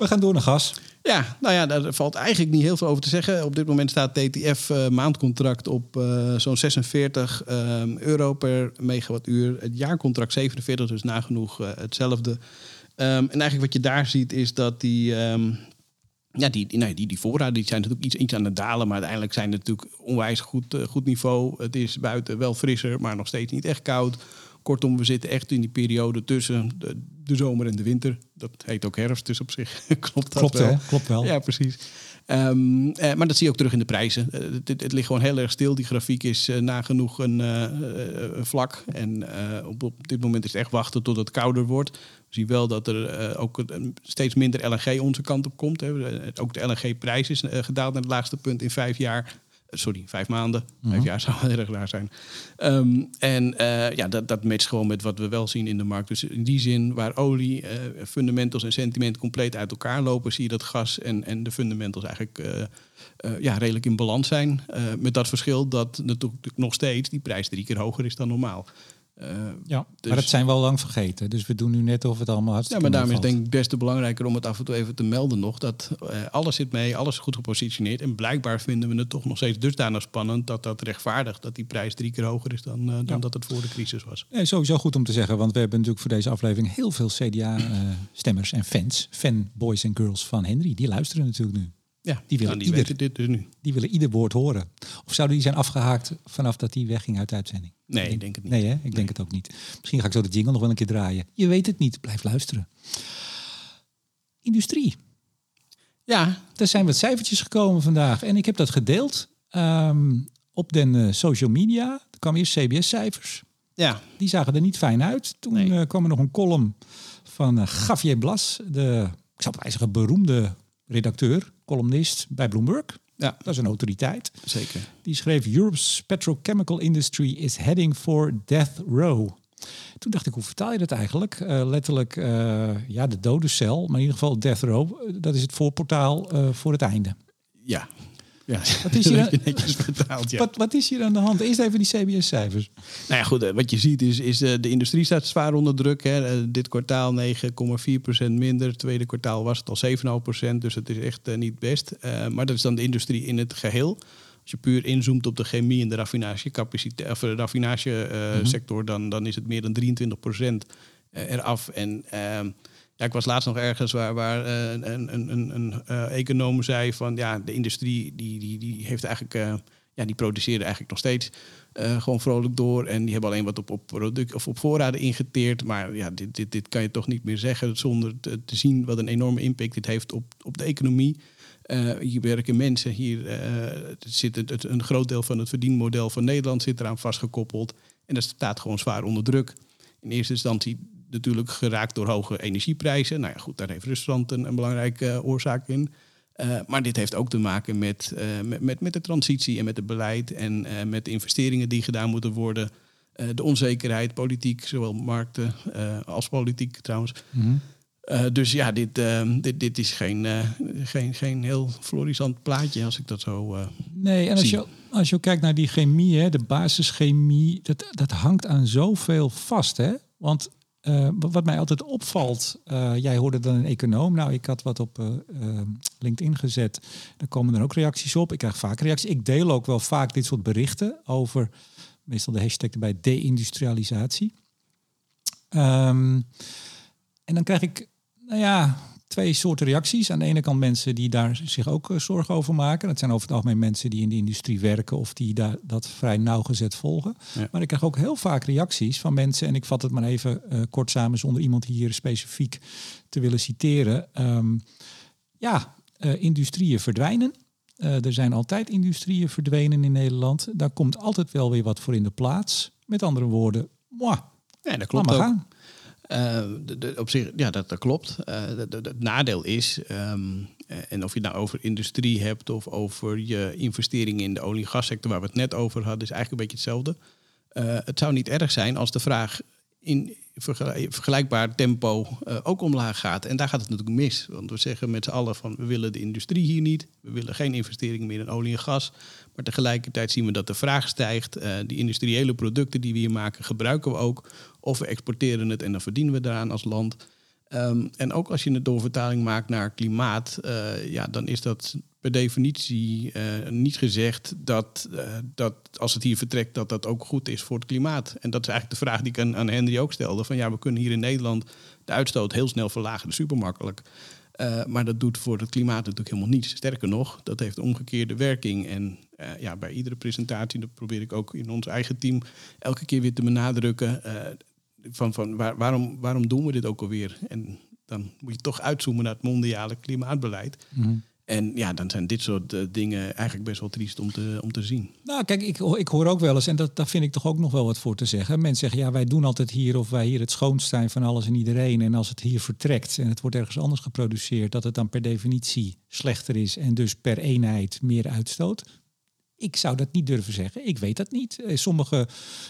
We gaan door naar gas. Ja, nou ja, daar valt eigenlijk niet heel veel over te zeggen. Op dit moment staat TTF eh, maandcontract op eh, zo'n 46 ehm, euro per megawattuur. Het jaarcontract 47, dus nagenoeg eh, hetzelfde. Ehm, en eigenlijk wat je daar ziet is dat die... ehm, ja, die, nee, die, die voorraden die zijn natuurlijk iets, iets aan het dalen. Maar uiteindelijk zijn het natuurlijk onwijs goed, eh, goed niveau. Het is buiten wel frisser, maar nog steeds niet echt koud. Kortom, we zitten echt in die periode tussen de, de zomer en de winter. Dat heet ook herfst, dus op zich [laughs] klopt dat Klopt, wel. Klopt wel. Ja, precies. Ehm, eh, maar dat zie je ook terug in de prijzen. Eh, het, het- het ligt gewoon heel erg stil. Die grafiek is eh, nagenoeg een vlak. En op, op dit moment is het echt wachten tot het kouder wordt. We zien wel dat er ook steeds minder LNG onze kant op komt. Hè. Ook de LNG-prijs is gedaald naar het laagste punt in vijf jaar. Sorry, vijf maanden. Vijf jaar zou heel [laughs] erg raar zijn. Ehm, en eh, ja, dat, dat matcht gewoon met wat we wel zien in de markt. Dus in die zin, waar olie, eh, fundamentals en sentiment compleet uit elkaar lopen, zie je dat gas en, en de fundamentals eigenlijk eh, ja, redelijk in balans zijn. Met dat verschil dat natuurlijk nog steeds die prijs drie keer hoger is dan normaal. Eh, Ja, Dus- maar dat zijn we al lang vergeten. Dus we doen nu net of het allemaal ja, hartstikke maar daarom is denk ik des te belangrijker om het af en toe even te melden nog. Dat eh, alles zit mee, alles is goed gepositioneerd. En blijkbaar vinden we het toch nog steeds dusdanig spannend dat dat rechtvaardigt. Dat die prijs drie keer hoger is dan, eh, dan Ja. dat het voor de crisis was. Nee, sowieso goed om te zeggen, want we hebben natuurlijk voor deze aflevering heel veel CDA-stemmers en fans, fanboys en girls van Henry. Die luisteren natuurlijk nu. Ja, Die willen nou, die ieder- dit dus nu. Die willen ieder woord horen. Of zouden die zijn afgehaakt vanaf dat die wegging uit de uitzending? Nee, ik denk het niet. Nee, hè? ik denk het ook niet. Misschien ga ik zo de jingle nog wel een keer draaien. Je weet het niet, blijf luisteren. Industrie. Ja, Er zijn wat cijfertjes gekomen vandaag en ik heb dat gedeeld ehm, op den eh, social media. Er kwamen eerst CBS-cijfers. ja, Die zagen er niet fijn uit. Toen Nee. eh, kwam er nog een column van Javier Blas, de, ik zou bijna zeggen, beroemde redacteur, columnist bij Bloomberg. Ja, Dat is een autoriteit. zeker. Die schreef Europe's petrochemical industry is heading for death row. Toen dacht ik, hoe vertaal je dat eigenlijk? Eh, letterlijk, eh, ja, de dode cel, maar in ieder geval death row. eh, Dat is het voorportaal voor het einde. Ja. Ja, Wat is [laughs] hier aan- ja. Wat, wat is hier aan de hand? Eerst even die CBS-cijfers. Nou ja, goed, eh, wat je ziet is, is eh, de industrie staat zwaar onder druk. Hè. Eh, dit kwartaal 9,4% minder. Tweede kwartaal was het al 7,5%. Dus het is echt niet best. Maar dat is dan de industrie in het geheel. Als je puur inzoomt op de chemie en de raffinagecapaciteit, of de raffinage-sector, dan, dan is het meer dan 23% eh, eraf. En ehm, ik was laatst nog ergens waar, waar eh, een, een, een, eh, econoom zei van ja, de industrie die, die, die heeft eigenlijk, eh, ja, die produceerde eigenlijk nog steeds gewoon vrolijk door. En die hebben alleen wat op, op, product, of op voorraden ingeteerd. Maar ja, dit, dit, dit kan je toch niet meer zeggen zonder te, zien wat een enorme impact dit heeft op, op de economie. Hier werken mensen, hier zit het, het- een groot deel van het verdienmodel van Nederland zit eraan vastgekoppeld. En dat staat gewoon zwaar onder druk. In eerste instantie natuurlijk geraakt door hoge energieprijzen. Nou ja, goed, daar heeft Rusland een, een belangrijke eh, oorzaak in. Eh, maar dit heeft ook te maken met, eh, met, met, met de transitie en met het beleid en met de investeringen die gedaan moeten worden. De onzekerheid, politiek, zowel markten als politiek trouwens. Eh, dus ja, dit, dit, dit is geen, geen, geen heel florissant plaatje als ik dat zo... Nee, en als Zie. je, als je kijkt naar die chemie, hè, de basischemie, dat, dat hangt aan zoveel vast. Hè? Want eh, wat mij altijd opvalt, eh, jij hoorde dan een econoom. Nou, ik had wat op eh, LinkedIn gezet. Daar komen er ook reacties op. Ik krijg vaak reacties. Ik deel ook wel vaak dit soort berichten over, meestal de hashtag erbij, deindustrialisatie. Ehm, en dan krijg ik, nou ja, twee soorten reacties. Aan de ene kant mensen die daar zich ook eh, zorgen over maken. Dat zijn over het algemeen mensen die in de industrie werken of die daar dat vrij nauwgezet volgen. Ja. Maar ik krijg ook heel vaak reacties van mensen, en ik vat het maar even eh, kort samen zonder iemand hier specifiek te willen citeren. Ehm, ja, eh, industrieën verdwijnen. Er zijn altijd industrieën verdwenen in Nederland. Daar komt altijd wel weer wat voor in de plaats. Met andere woorden, moi, ja, dat klopt ook. gaan. Eh, de, op zich, ja, dat, dat klopt. Eh, het nadeel is, ehm, eh, en of je het nou over industrie hebt of over je investeringen in de olie- en gassector, waar we het net over hadden, is eigenlijk een beetje hetzelfde. Het zou niet erg zijn als de vraag in vergelijkbaar tempo eh, ook omlaag gaat. En daar gaat het natuurlijk mis. Want we zeggen met z'n allen van we willen de industrie hier niet. We willen geen investeringen meer in olie en gas. Maar tegelijkertijd zien we dat de vraag stijgt. Eh, die industriële producten die we hier maken gebruiken we ook. Of we exporteren het en dan verdienen we daaraan als land. Ehm, en ook als je een doorvertaling maakt naar klimaat, eh, ja, dan is dat per definitie eh, niet gezegd dat, eh, dat als het hier vertrekt, dat dat ook goed is voor het klimaat. En dat is eigenlijk de vraag die ik aan, aan Henry ook stelde. Van ja, we kunnen hier in Nederland de uitstoot heel snel verlagen, dat super makkelijk. Maar dat doet voor het klimaat natuurlijk helemaal niets. Sterker nog, dat heeft omgekeerde werking. En ja, bij iedere presentatie, dat probeer ik ook in ons eigen team elke keer weer te benadrukken. Van, van waar, waarom, waarom doen we dit ook alweer? En dan moet je toch uitzoomen naar het mondiale klimaatbeleid. En ja, dan zijn dit soort eh, dingen eigenlijk best wel triest om te, om te zien. Nou, kijk, ik, ik hoor ook wel eens, en dat, daar vind ik toch ook nog wel wat voor te zeggen. Mensen zeggen, ja, wij doen altijd hier of wij hier het schoonst zijn van alles en iedereen. En als het hier vertrekt en het wordt ergens anders geproduceerd, dat het dan per definitie slechter is en dus per eenheid meer uitstoot. Ik zou dat niet durven zeggen. Ik weet dat niet. Eh, Sommige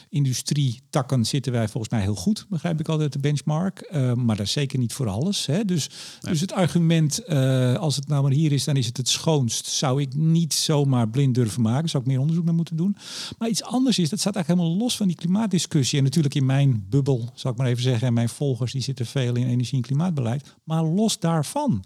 industrietakken zitten wij volgens mij heel goed, begrijp ik altijd de benchmark. Eh, maar dat is zeker niet voor alles. Hè. Dus, dus het argument, eh, als het nou maar hier is, dan is het het schoonst, zou ik niet zomaar blind durven maken. Zou ik meer onderzoek naar moeten doen. Maar iets anders is, dat staat eigenlijk helemaal los van die klimaatdiscussie. En natuurlijk in mijn bubbel, zal ik maar even zeggen, en mijn volgers, die zitten veel in energie- en klimaatbeleid. Maar los daarvan,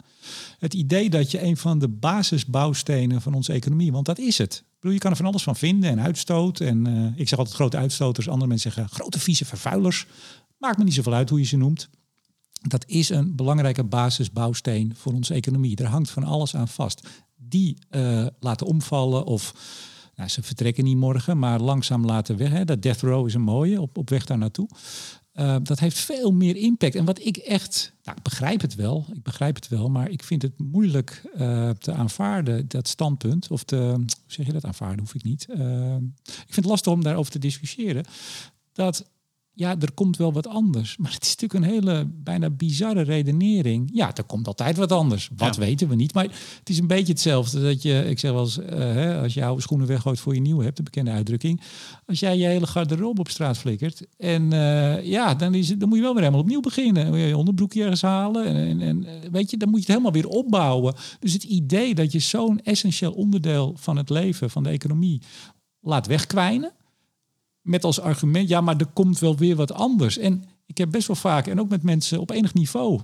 het idee dat je een van de basisbouwstenen van onze economie, want dat is het. Je kan er van alles van vinden en uitstoot. En eh, ik zeg altijd grote uitstoters, andere mensen zeggen grote vieze vervuilers. Maakt me niet zoveel uit hoe je ze noemt. Dat is een belangrijke basisbouwsteen voor onze economie. Er hangt van alles aan vast. Die eh, laten omvallen of nou, ze vertrekken niet morgen, maar langzaam laten weg. Hè. Dat death row is een mooie op, op weg daar naartoe. Eh, dat heeft veel meer impact. En wat ik echt, nou, ik begrijp het wel, ik begrijp het wel, maar ik vind het moeilijk eh, te aanvaarden, dat standpunt. Of te, hoe zeg je dat aanvaarden, hoef ik niet. Eh, ik vind het lastig om daarover te discussiëren. Dat ja, er komt wel wat anders. [laughs] Maar het is natuurlijk een hele bijna bizarre redenering. Ja, er komt altijd wat anders. Wat Ja. weten we niet. Maar het is een beetje hetzelfde dat je, ik zeg wel eens, eh, hè, als je oude schoenen weggooit voor je nieuwe hebt, de bekende uitdrukking. Als jij je hele garderobe op straat flikkert en eh, ja, dan, is het, dan moet je wel weer helemaal opnieuw beginnen. Dan moet je je onderbroekje ergens halen en, en, en eh, weet je, dan moet je het helemaal weer opbouwen. Dus het idee dat je zo'n essentieel onderdeel van het leven, van de economie, laat wegkwijnen met als argument, ja, maar er komt wel weer wat anders. En ik heb best wel vaak, en ook met mensen op enig niveau,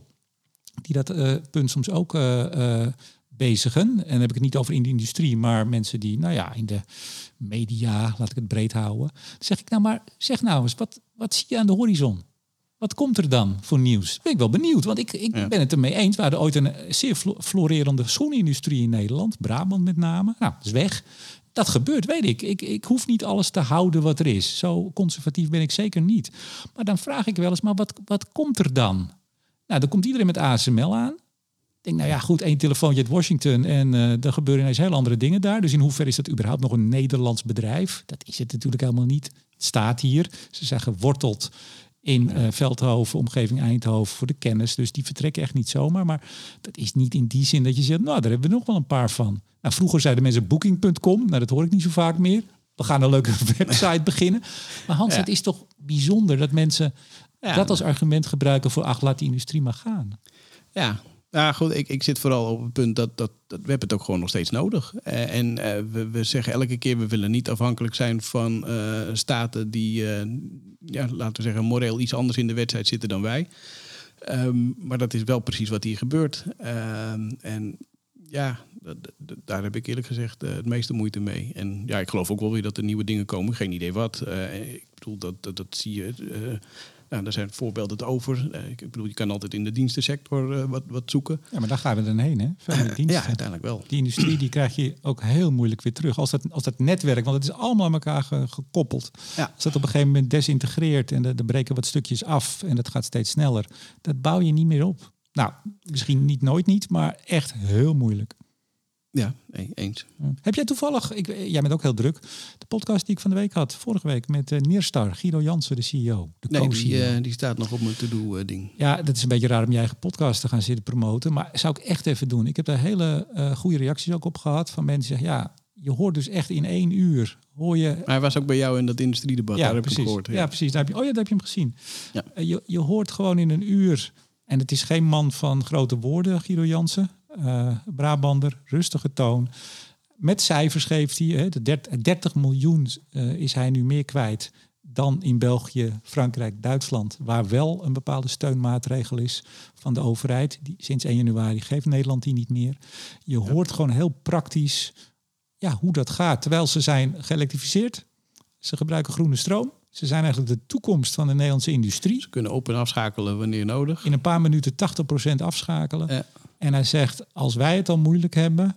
die dat eh, punt soms ook eh, eh, bezigen. En dan heb ik het niet over in de industrie, maar mensen die, nou ja, in de media, laat ik het breed houden. Dan zeg ik, nou maar, zeg nou eens, wat, wat zie je aan de horizon? Wat komt er dan voor nieuws? Ben ik wel benieuwd, want ik, ik Ja. ben het ermee eens. We hadden ooit een zeer flo- florerende schoenindustrie in Nederland, Brabant met name. Nou, dat is weg. Dat gebeurt, weet ik. ik. Ik hoef niet alles te houden wat er is. Zo conservatief ben ik zeker niet. Maar dan vraag ik wel eens, maar wat, wat komt er dan? Nou, dan komt iedereen met ASML aan. Ik denk, nou ja, goed, één telefoontje uit Washington en eh er gebeuren ineens heel andere dingen daar. Dus in hoeverre is dat überhaupt nog een Nederlands bedrijf? Dat is het natuurlijk helemaal niet. Het staat hier. Ze zijn geworteld in eh, Veldhoven, omgeving Eindhoven voor de kennis. Dus die vertrekken echt niet zomaar. Maar dat is niet in die zin dat je zegt, nou, daar hebben we nog wel een paar van. Nou, vroeger zeiden mensen booking.com. Nou, dat hoor ik niet zo vaak meer. We gaan een leuke [laughs] website beginnen. Maar Hans, Ja. het is toch bijzonder dat mensen Ja. dat als argument gebruiken voor, ach, laat die industrie maar gaan. Ja, nou goed, ik, ik zit vooral op het punt dat, dat, dat we hebben het ook gewoon nog steeds nodig. Eh, en eh, we, we zeggen elke keer, we willen niet afhankelijk zijn van eh, staten die, ja, laten we zeggen, moreel iets anders in de wedstrijd zitten dan wij. Ehm, maar dat is wel precies wat hier gebeurt. Ehm, en ja, daar heb ik eerlijk gezegd het meeste moeite mee. En ja, ik geloof ook wel weer dat er nieuwe dingen komen. Geen idee wat. Ik bedoel, dat, dat, dat zie je. Nou, daar zijn voorbeelden over. Eh, ik bedoel, je kan altijd in de dienstensector eh, wat, wat zoeken. Ja, maar daar gaan we dan heen, hè? Veel meer diensten. Ja, uiteindelijk wel. Die industrie die krijg je ook heel moeilijk weer terug. Als dat, als dat netwerk, want het is allemaal aan elkaar ge- gekoppeld. Ja. Als dat op een gegeven moment desintegreert en er breken wat stukjes af en dat gaat steeds sneller, dat bouw je niet meer op. Nou, misschien niet nooit niet, maar echt heel moeilijk. Ja, nee, eens. Heb jij toevallig, ik, jij bent ook heel druk, de podcast die ik van de week had, vorige week met uh, Neerstar, Guido Jansen, de CEO. De Nee, die, co-CEO. eh, die staat nog op mijn to-do-ding. Ja, dat is een beetje raar om je eigen podcast te gaan zitten promoten. Maar zou ik echt even doen. Ik heb daar hele eh, goede reacties ook op gehad van mensen die zeggen... ja, je hoort dus echt in één uur... hoor je Maar hij was ook bij jou in dat industriedebat. ja, daar heb precies. ik gehoord. Ja. precies. Daar heb je, oh ja, daar heb je hem gezien. Ja. Eh, je, je hoort gewoon in een uur... en het is geen man van grote woorden, Guido Jansen. Eh Brabander, rustige toon. Met cijfers geeft hij. Hè, de 30, 30 miljoen eh, is hij nu meer kwijt dan in België, Frankrijk, Duitsland, waar wel een bepaalde steunmaatregel is van de overheid. Die, sinds 1 januari geeft Nederland die niet meer. Je hoort gewoon heel praktisch ja, hoe dat gaat. Terwijl ze zijn geëlektrificeerd, ze gebruiken groene stroom. Ze zijn eigenlijk de toekomst van de Nederlandse industrie. Ze kunnen op- en afschakelen wanneer nodig. In een paar minuten 80% afschakelen. Ja. En hij zegt, als wij het al moeilijk hebben,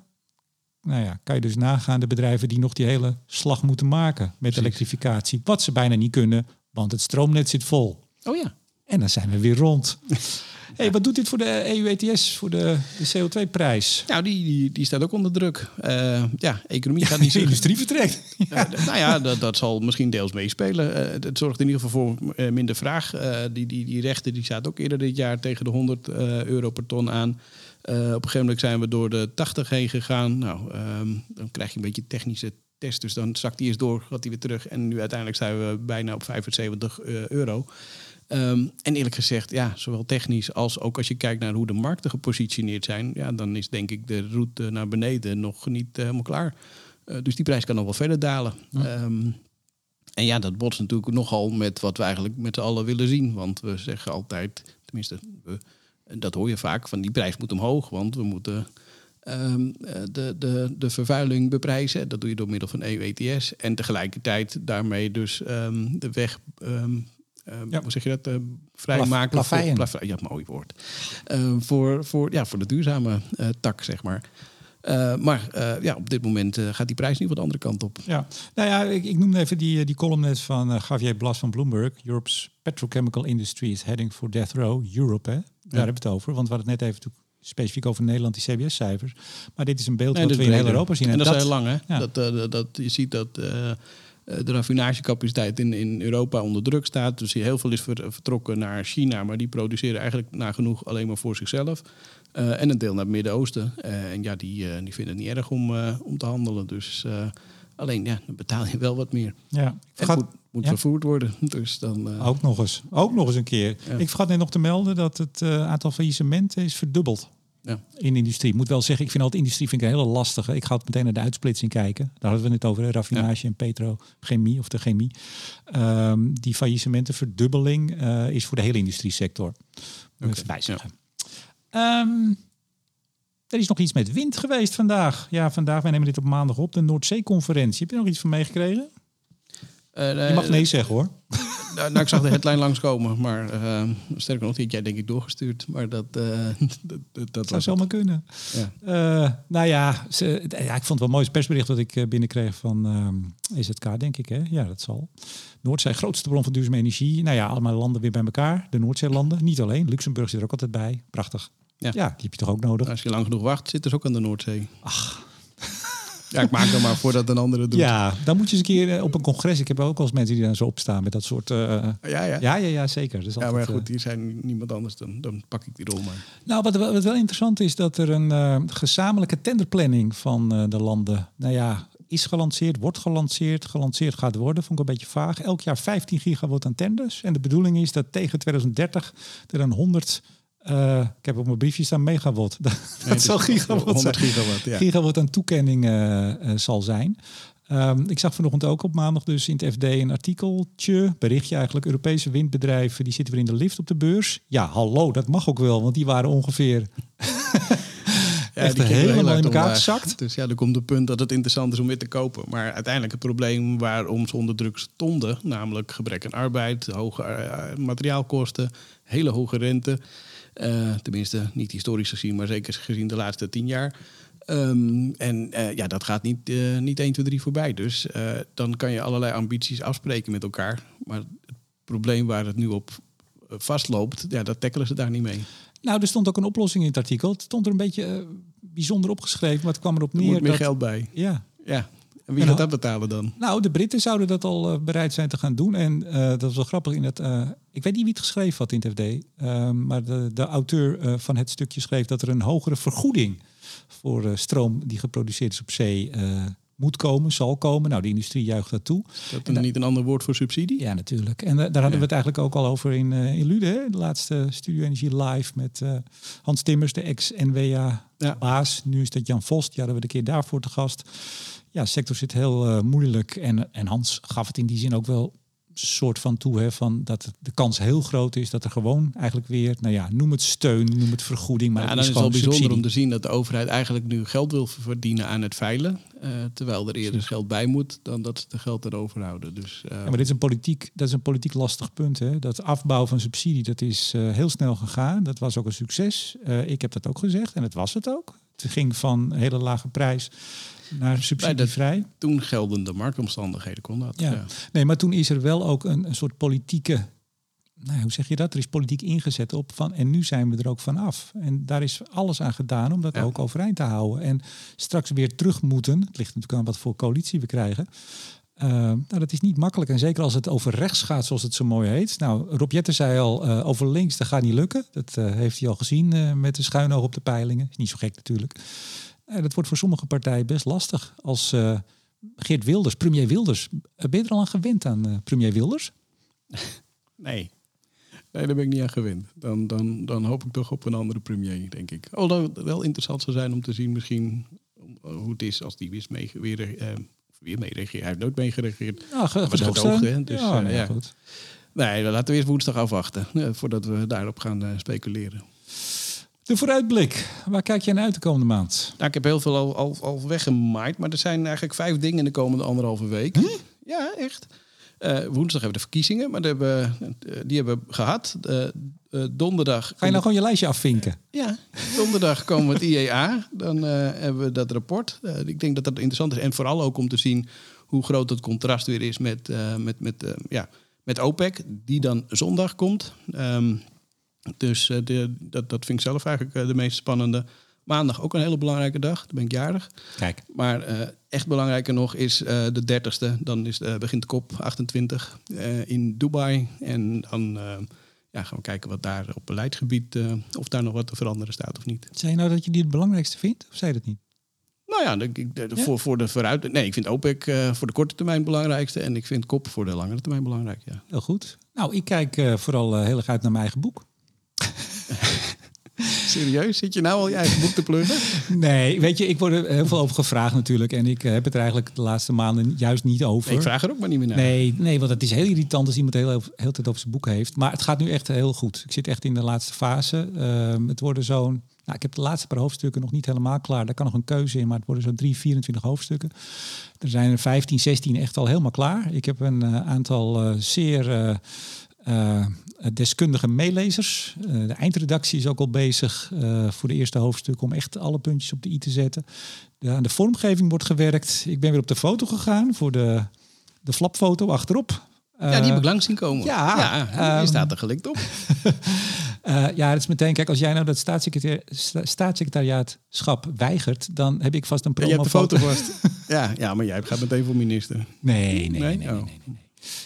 nou ja, kan je dus nagaan de bedrijven die nog die hele slag moeten maken met elektrificatie. Wat ze bijna niet kunnen, want het stroomnet zit vol. Oh ja. En dan zijn we weer rond. [laughs] hey, wat doet dit voor de EU ETS, voor de, de CO2-prijs? Nou, die, die, die staat ook onder druk. Eh, ja, economie gaat niet [laughs] De zo industrie vertrekt. [laughs] Nou ja, dat, dat zal misschien deels meespelen. Eh, het zorgt in ieder geval voor eh, minder vraag. Die, die, die rechten die staat ook eerder dit jaar tegen de 100 eh, euro per ton aan. Eh, op een gegeven moment zijn we door de 80 heen gegaan. Nou, ehm, dan krijg je een beetje technische test. Dus dan zakt die eens door, gaat die weer terug. En nu uiteindelijk zijn we bijna op 75 eh, euro. Ehm, en eerlijk gezegd, ja, zowel technisch als ook als je kijkt naar hoe de markten gepositioneerd zijn, ja, dan is denk ik de route naar beneden nog niet eh, helemaal klaar. Dus die prijs kan nog wel verder dalen. Ehm, en ja, dat botst natuurlijk nogal met wat we eigenlijk met z'n allen willen zien. Want we zeggen altijd, tenminste, we, dat hoor je vaak, van die prijs moet omhoog. Want we moeten ehm, eh, de, de, de vervuiling beprijzen. Dat doe je door middel van EU-ETS. En tegelijkertijd daarmee dus ehm, de weg... ehm, ehm, Ja. Hoe zeg je dat? eh vrijmaken. Plaf- voor- plaf- ja, mooi woord. Voor, voor, ja, voor de duurzame eh, tak, zeg maar. Eh, maar eh, ja, op dit moment eh, gaat die prijs niet wat de andere kant op. Ja, nou ja, ik, ik noemde even die, die column net van Javier Blas van Bloomberg. Europe's petrochemical industry is heading for death row. Europe, hè? Daar hebben we het over. Want we hadden het net even specifiek over Nederland, die CBS-cijfers. Maar dit is een beeld Nee, wat dat we in heel. Europa zien. En dat, is heel lang, hè? ja. Dat, dat, je ziet dat de raffinagecapaciteit in, in Europa onder druk staat. Dus heel veel is ver- vertrokken naar China, maar die produceren eigenlijk nagenoeg alleen maar voor zichzelf. Eh, en een deel naar het Midden-Oosten. Eh, en ja, die, eh, die vinden het niet erg om, om te handelen. Dus alleen, ja, dan betaal je wel wat meer. Ja, ik vergat, moet, moet ja? vervoerd worden. [laughs] Dus dan, ook nog eens. Ook nog eens een keer. Ja. Ik vergat net nog te melden dat het aantal faillissementen is verdubbeld. Ja. In de industrie. Ik moet wel zeggen, ik vind altijd industrie vind ik een hele lastige. Ik ga het meteen naar de uitsplitsing kijken. Daar hadden we het over, hè, raffinage en petrochemie of de chemie. Ehm, die faillissementenverdubbeling eh is voor de hele industriesector. Ik even bijzeggen. Ehm, er is nog iets met wind geweest vandaag. Ja, vandaag, wij nemen dit op maandag op, de Noordzee-conferentie. Heb je nog iets van meegekregen? eh, Je mag nee zeggen hoor. [laughs] Nou, nou, ik zag de headline langskomen, maar eh, sterker nog, die jij denk ik doorgestuurd. Maar dat, eh, dat, [laughs] dat, dat zou zomaar kunnen. Ja. Eh, nou ja, ze, ja, ik vond het wel mooi. Het persbericht dat ik binnenkreeg van ehm EZK, denk ik. Hè? Ja, dat zal. Noordzee, grootste bron van duurzame energie. Nou ja, allemaal landen weer bij elkaar. De Noordzeelanden, niet alleen. Luxemburg zit er ook altijd bij. Prachtig. Ja, Ja. die heb je toch ook nodig? Als je lang genoeg wacht, zit dus ook aan de Noordzee. Ach. Ja, ik maak dan maar voordat een andere doet. Ja, dan moet je eens een keer eh, op een congres. Ik heb ook wel eens mensen die daar zo opstaan met dat soort... eh, ja, ja. ja, ja, ja, zeker. Dat is Ja, maar eh, goed, die zijn niemand anders. Dan, dan pak ik die rol maar. Nou, wat, wat wel interessant is, dat er een eh, gezamenlijke tenderplanning van eh, de landen, nou ja, is gelanceerd, wordt gelanceerd, gelanceerd gaat worden. Vond ik een beetje vaag. Elk jaar 15 gigawatt aan tenders. En de bedoeling is dat tegen 2030 er dan 100, eh, ik heb op mijn briefje staan megawatt. [laughs] dat Nee, zal dus gigawatt 100 zijn. gigawatt, ja. Gigawatt aan toekenning eh, eh, zal zijn. Ehm, ik zag vanochtend ook op maandag dus in het FD een artikeltje, berichtje eigenlijk. Europese windbedrijven, die zitten weer in de lift op de beurs. Ja, hallo, dat mag ook wel, want die waren ongeveer [laughs] echt die helemaal in elkaar gezakt. Dus ja, er komt het punt dat het interessant is om weer te kopen. Maar uiteindelijk het probleem waarom ze onder druk stonden, namelijk gebrek aan arbeid, hoge materiaalkosten, hele hoge rente. Eh, tenminste, niet historisch gezien, maar zeker gezien de laatste tien jaar. Ehm, en eh, ja, dat gaat niet, eh, niet 1, 2, 3 voorbij. Dus dan kan je allerlei ambities afspreken met elkaar. Maar het probleem waar het nu op vastloopt, ja, dat tackelen ze daar niet mee. Nou, er stond ook een oplossing in het artikel. Het stond er een beetje bijzonder opgeschreven, maar het kwam erop Er neer moet meer dat... geld bij. Ja, Ja. En wie gaat dat betalen dan? Nou, de Britten zouden dat al eh, bereid zijn te gaan doen. En eh, dat was wel grappig. In het, eh, ik weet niet wie het geschreven had in het FD. eh, maar de, de auteur van het stukje schreef dat er een hogere vergoeding voor stroom die geproduceerd is op zee moet komen, zal komen. Nou, de industrie juicht dat toe. Dat is niet een ander woord voor subsidie? Ja, natuurlijk. En daar hadden we het eigenlijk ook al over in, in Lude. Hè? De laatste Studio Energie live met Hans Timmers, de ex-NWA-baas. Nu is dat Jan Vos. Die hadden we de keer daarvoor te gast. Ja, sector zit heel eh, moeilijk. En, en Hans gaf het in die zin ook wel soort van toe. Hè, van dat de kans heel groot is dat er gewoon eigenlijk weer... Nou ja, noem het steun, noem het vergoeding. Maar Ja, het dan is is het wel bijzonder subsidie. om te zien dat de overheid eigenlijk nu geld wil verdienen aan het veilen. eh, terwijl er eerder geld bij moet dan dat ze de geld erover houden. Dus, eh, Ja, maar dit is een politiek, dat is een politiek lastig punt. Hè? Dat afbouw van subsidie, dat is heel snel gegaan. Dat was ook een succes. Ik heb dat ook gezegd en het was het ook. Het ging van een hele lage prijs naar subsidievrij. toen geldende marktomstandigheden kon dat. Ja. Ja. Nee, maar toen is er wel ook een, een soort politieke... Nou, hoe zeg je dat? Er is politiek ingezet op van... en nu zijn we er ook van af. En daar is alles aan gedaan om dat Ja. ook overeind te houden. En straks weer terug moeten... het ligt natuurlijk aan wat voor coalitie we krijgen... Eh, nou, dat is niet makkelijk. En zeker als het over rechts gaat, zoals het zo mooi heet. Nou, Rob Jetten zei al, eh, over links, dat gaat niet lukken. Dat eh, heeft hij al gezien met de schuin oog op de peilingen. Is niet zo gek natuurlijk. Eh, dat wordt voor sommige partijen best lastig. Als eh, Geert Wilders, premier Wilders. eh, ben je er al aan gewend aan premier Wilders? [laughs] Nee. Nee, daar ben ik niet aan gewend. Dan, dan, dan hoop ik toch op een andere premier, denk ik. Alhoewel het wel interessant zou zijn om te zien misschien hoe het is als die weer mee, weer, eh, weer mee reageert. Hij heeft nooit mee gereageerd. Ja, gedoogd, hè? Dus, ja, nou ja, goed. Nee, laten we eerst woensdag afwachten voordat we daarop gaan speculeren. De vooruitblik. Waar kijk je naar uit de komende maand? Nou, ik heb heel veel al, al, al weggemaaid, maar er zijn eigenlijk vijf dingen in de komende anderhalve week. Ja, echt. Eh, woensdag hebben we de verkiezingen, maar die hebben, eh, die hebben we gehad. Eh, donderdag. Ga je nou gewoon je lijstje afvinken? Ja, donderdag komen we het IEA. Dan hebben we dat rapport. Ik denk dat dat interessant is. En vooral ook om te zien hoe groot het contrast weer is met, met, met, ja, met OPEC, die dan zondag komt. Ehm, dus eh, de, dat, dat vind ik zelf eigenlijk eh, de meest spannende. Maandag ook een hele belangrijke dag. Dan ben ik jarig. Kijk, Maar eh, echt belangrijker nog is eh, de 30ste. Dan is, eh, begint de kop 28 eh, in Dubai. En dan eh, ja, gaan we kijken wat daar op beleidsgebied... eh, of daar nog wat te veranderen staat of niet. zei je nou dat je die het belangrijkste vindt? Of zei je dat niet? Nou ja, de, de- de- Ja? Voor, voor de vooruit... Nee, ik vind OPEC eh, voor de korte termijn het belangrijkste. En ik vind kop voor de langere termijn belangrijk, ja. Heel goed. Nou, ik kijk eh, vooral heel erg uit naar mijn eigen boek. Serieus? Zit je nou al je eigen boek te pluggen? [laughs] Nee, weet je, ik word er heel veel over gevraagd natuurlijk. En ik eh, heb het er eigenlijk de laatste maanden juist niet over. ik vraag er ook maar niet meer naar. Nee, nee, want het is heel irritant als iemand de hele, hele tijd over zijn boek heeft. Maar het gaat nu echt heel goed. Ik zit echt in de laatste fase. Ehm, het worden zo'n... Nou, ik heb de laatste paar hoofdstukken nog niet helemaal klaar. Daar kan nog een keuze in, maar het worden zo'n 3, 24 hoofdstukken. Er zijn er 15, 16 echt al helemaal klaar. Ik heb een eh, aantal eh, zeer eh, eh, deskundige meelezers. Eh, de eindredactie is ook al bezig voor de eerste hoofdstukken om echt alle puntjes op de i te zetten. De, aan de vormgeving wordt gewerkt. Ik ben weer op de foto gegaan voor de, de flapfoto achterop. ja, die heb ik langs zien komen. ja, ja ehm, die staat er gelikt op. [laughs] Ja, het is meteen, kijk, als jij nou dat staatssecretariaatschap weigert, dan heb ik vast een je hebt de foto vast. [laughs] ja, ja, maar jij gaat meteen voor minister. Nee, nee, nee, Nee? nee, nee, Oh. nee,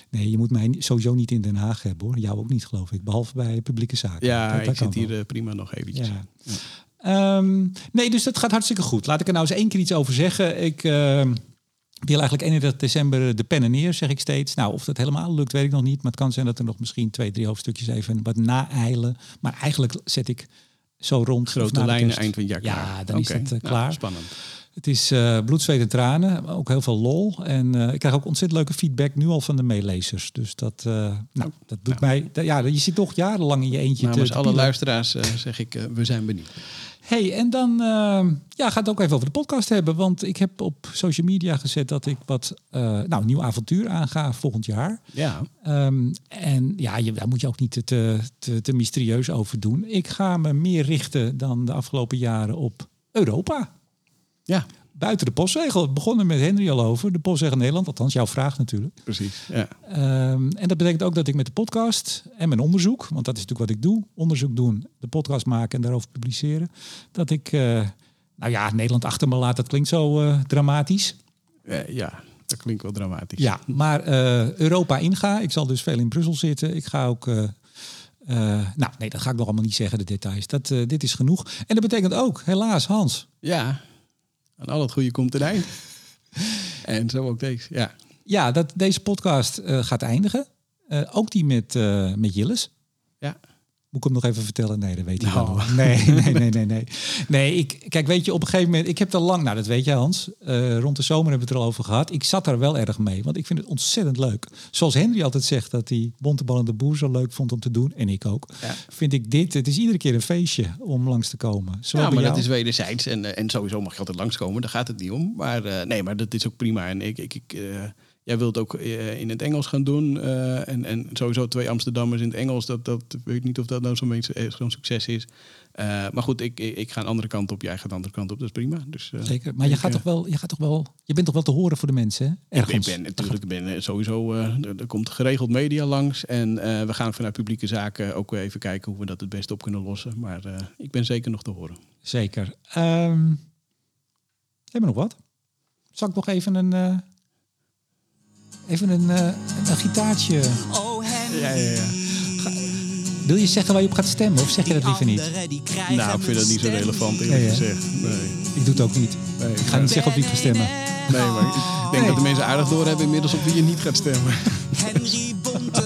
nee. Je moet mij sowieso niet in Den Haag hebben hoor. Jou ook niet, geloof ik. Behalve bij publieke zaken. Ja, Dat- dat ik zit hier wel. eh, prima nog eventjes. Ja. Ehm, nee, dus dat gaat hartstikke goed. Laat ik er nou eens één keer iets over zeggen. Ik ehm, wil eigenlijk 31 december de pennen neer, zeg ik steeds. Nou, of dat helemaal lukt, weet ik nog niet. Maar het kan zijn dat er nog misschien twee, drie hoofdstukjes even wat naeilen. Maar eigenlijk zet ik zo rond. Grote lijnen eind van het jaar Ja, dan is het eh, Ja, klaar. spannend. Het is eh bloed, zweet en tranen. maar Ook heel veel lol. En eh, ik krijg ook ontzettend leuke feedback nu al van de meelezers. Dus dat, eh, nou, dat doet mij... dat- ja, je zit toch jarenlang in je eentje te, Namens te alle pielen. luisteraars zeg ik, we zijn benieuwd. Hey, en dan ja, gaat het ook even over de podcast hebben. Want ik heb op social media gezet dat ik wat nou, een nieuw avontuur aanga volgend jaar. Ja, Ehm, en ja, je, daar moet je ook niet te, te, te, te mysterieus over doen. Ik ga me meer richten dan de afgelopen jaren op Europa. Ja Buiten de postzegel. Het begonnen met Henry al over. De postzegel Nederland. Althans, jouw vraag natuurlijk. precies. Ja. Ehm, en dat betekent ook dat ik met de podcast en mijn onderzoek, want dat is natuurlijk wat ik doe, onderzoek doen, de podcast maken en daarover publiceren, dat ik, eh, nou ja, Nederland achter me laat, dat klinkt zo eh, dramatisch. Eh, ja, dat klinkt wel dramatisch. Ja, maar Europa inga. Ik zal dus veel in Brussel zitten. Ik ga ook, nou nee, dat ga ik nog allemaal niet zeggen, de details. Dat, dit is genoeg. En dat betekent ook, helaas, Hans. Ja, aan al het goede komt een eind. [laughs] en zo ook deze, ja. Ja, dat deze podcast eh, gaat eindigen. Eh, ook die met, eh met Jilles. Ik hem nog even vertellen? Nee, dat weet hij Nou. wel. Nee, [laughs] nee, nee, nee, nee. Nee, ik, kijk, weet je, op een gegeven moment... Ik heb er lang, nou dat weet je Hans, eh, rond de zomer hebben we het er al over gehad. Ik zat daar wel erg mee, want ik vind het ontzettend leuk. Zoals Henry altijd zegt dat hij Bontebal en de Boer zo leuk vond om te doen. En ik ook. Ja. Vind ik dit, het is iedere keer een feestje om langs te komen. Ja, maar dat is wederzijds. En, eh, en sowieso mag je altijd langskomen, daar gaat het niet om. Maar eh, nee, maar dat is ook prima. En ik, ik, ik, jij wilt ook eh, in het Engels gaan doen. eh, en, en sowieso twee Amsterdammers in het Engels. Dat, dat weet ik niet of dat nou zo'n eh, zo'n succes is. Maar goed, ik, ik, ik ga een andere kant op. Jij gaat de andere kant op. Dat is prima. Dus, Zeker. Maar je gaat, toch wel, je gaat toch wel... Je bent toch wel te horen voor de mensen, hè? Ik ben natuurlijk ben, sowieso, er, er komt geregeld media langs. En we gaan vanuit publieke zaken ook even kijken hoe we dat het beste op kunnen lossen. Maar ik ben zeker nog te horen. Zeker. Ehm hebben we nog wat? Zal ik nog even een... even een, eh, een, een gitaartje... Oh, Henry. Ja, ja, ja. Wil je zeggen waar je op gaat stemmen of zeg je dat liever niet? Nou, ik vind dat niet zo relevant eerlijk Nee, gezegd. Nee, Ik doe het ook niet. nee, Ik ga niet zeggen op wie ik ga stemmen. nee maar ik denk dat de mensen aardig doorhebben inmiddels op wie je niet gaat stemmen. Henry Bontebal.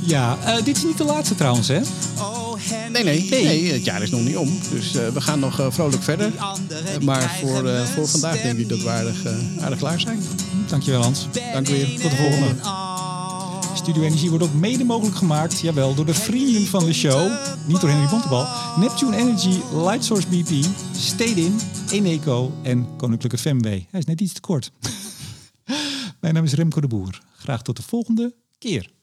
Ja, eh, dit is niet de laatste trouwens, hè? Oh. Nee, nee, nee, het jaar is nog niet om. Dus eh, we gaan nog eh, vrolijk verder. Maar voor, eh, voor vandaag denk ik dat we aardig, aardig klaar zijn. Dankjewel Hans. Dank weer. Tot de volgende. Studio Energie wordt ook mede mogelijk gemaakt, jawel, door de vrienden van de show. Niet door Henry Bontebal. Neptune Energy, Lightsource BP, Stedin, Eneco en Koninklijke Femway. Hij is net iets te kort. [laughs] Mijn naam is Remco de Boer. Graag tot de volgende keer.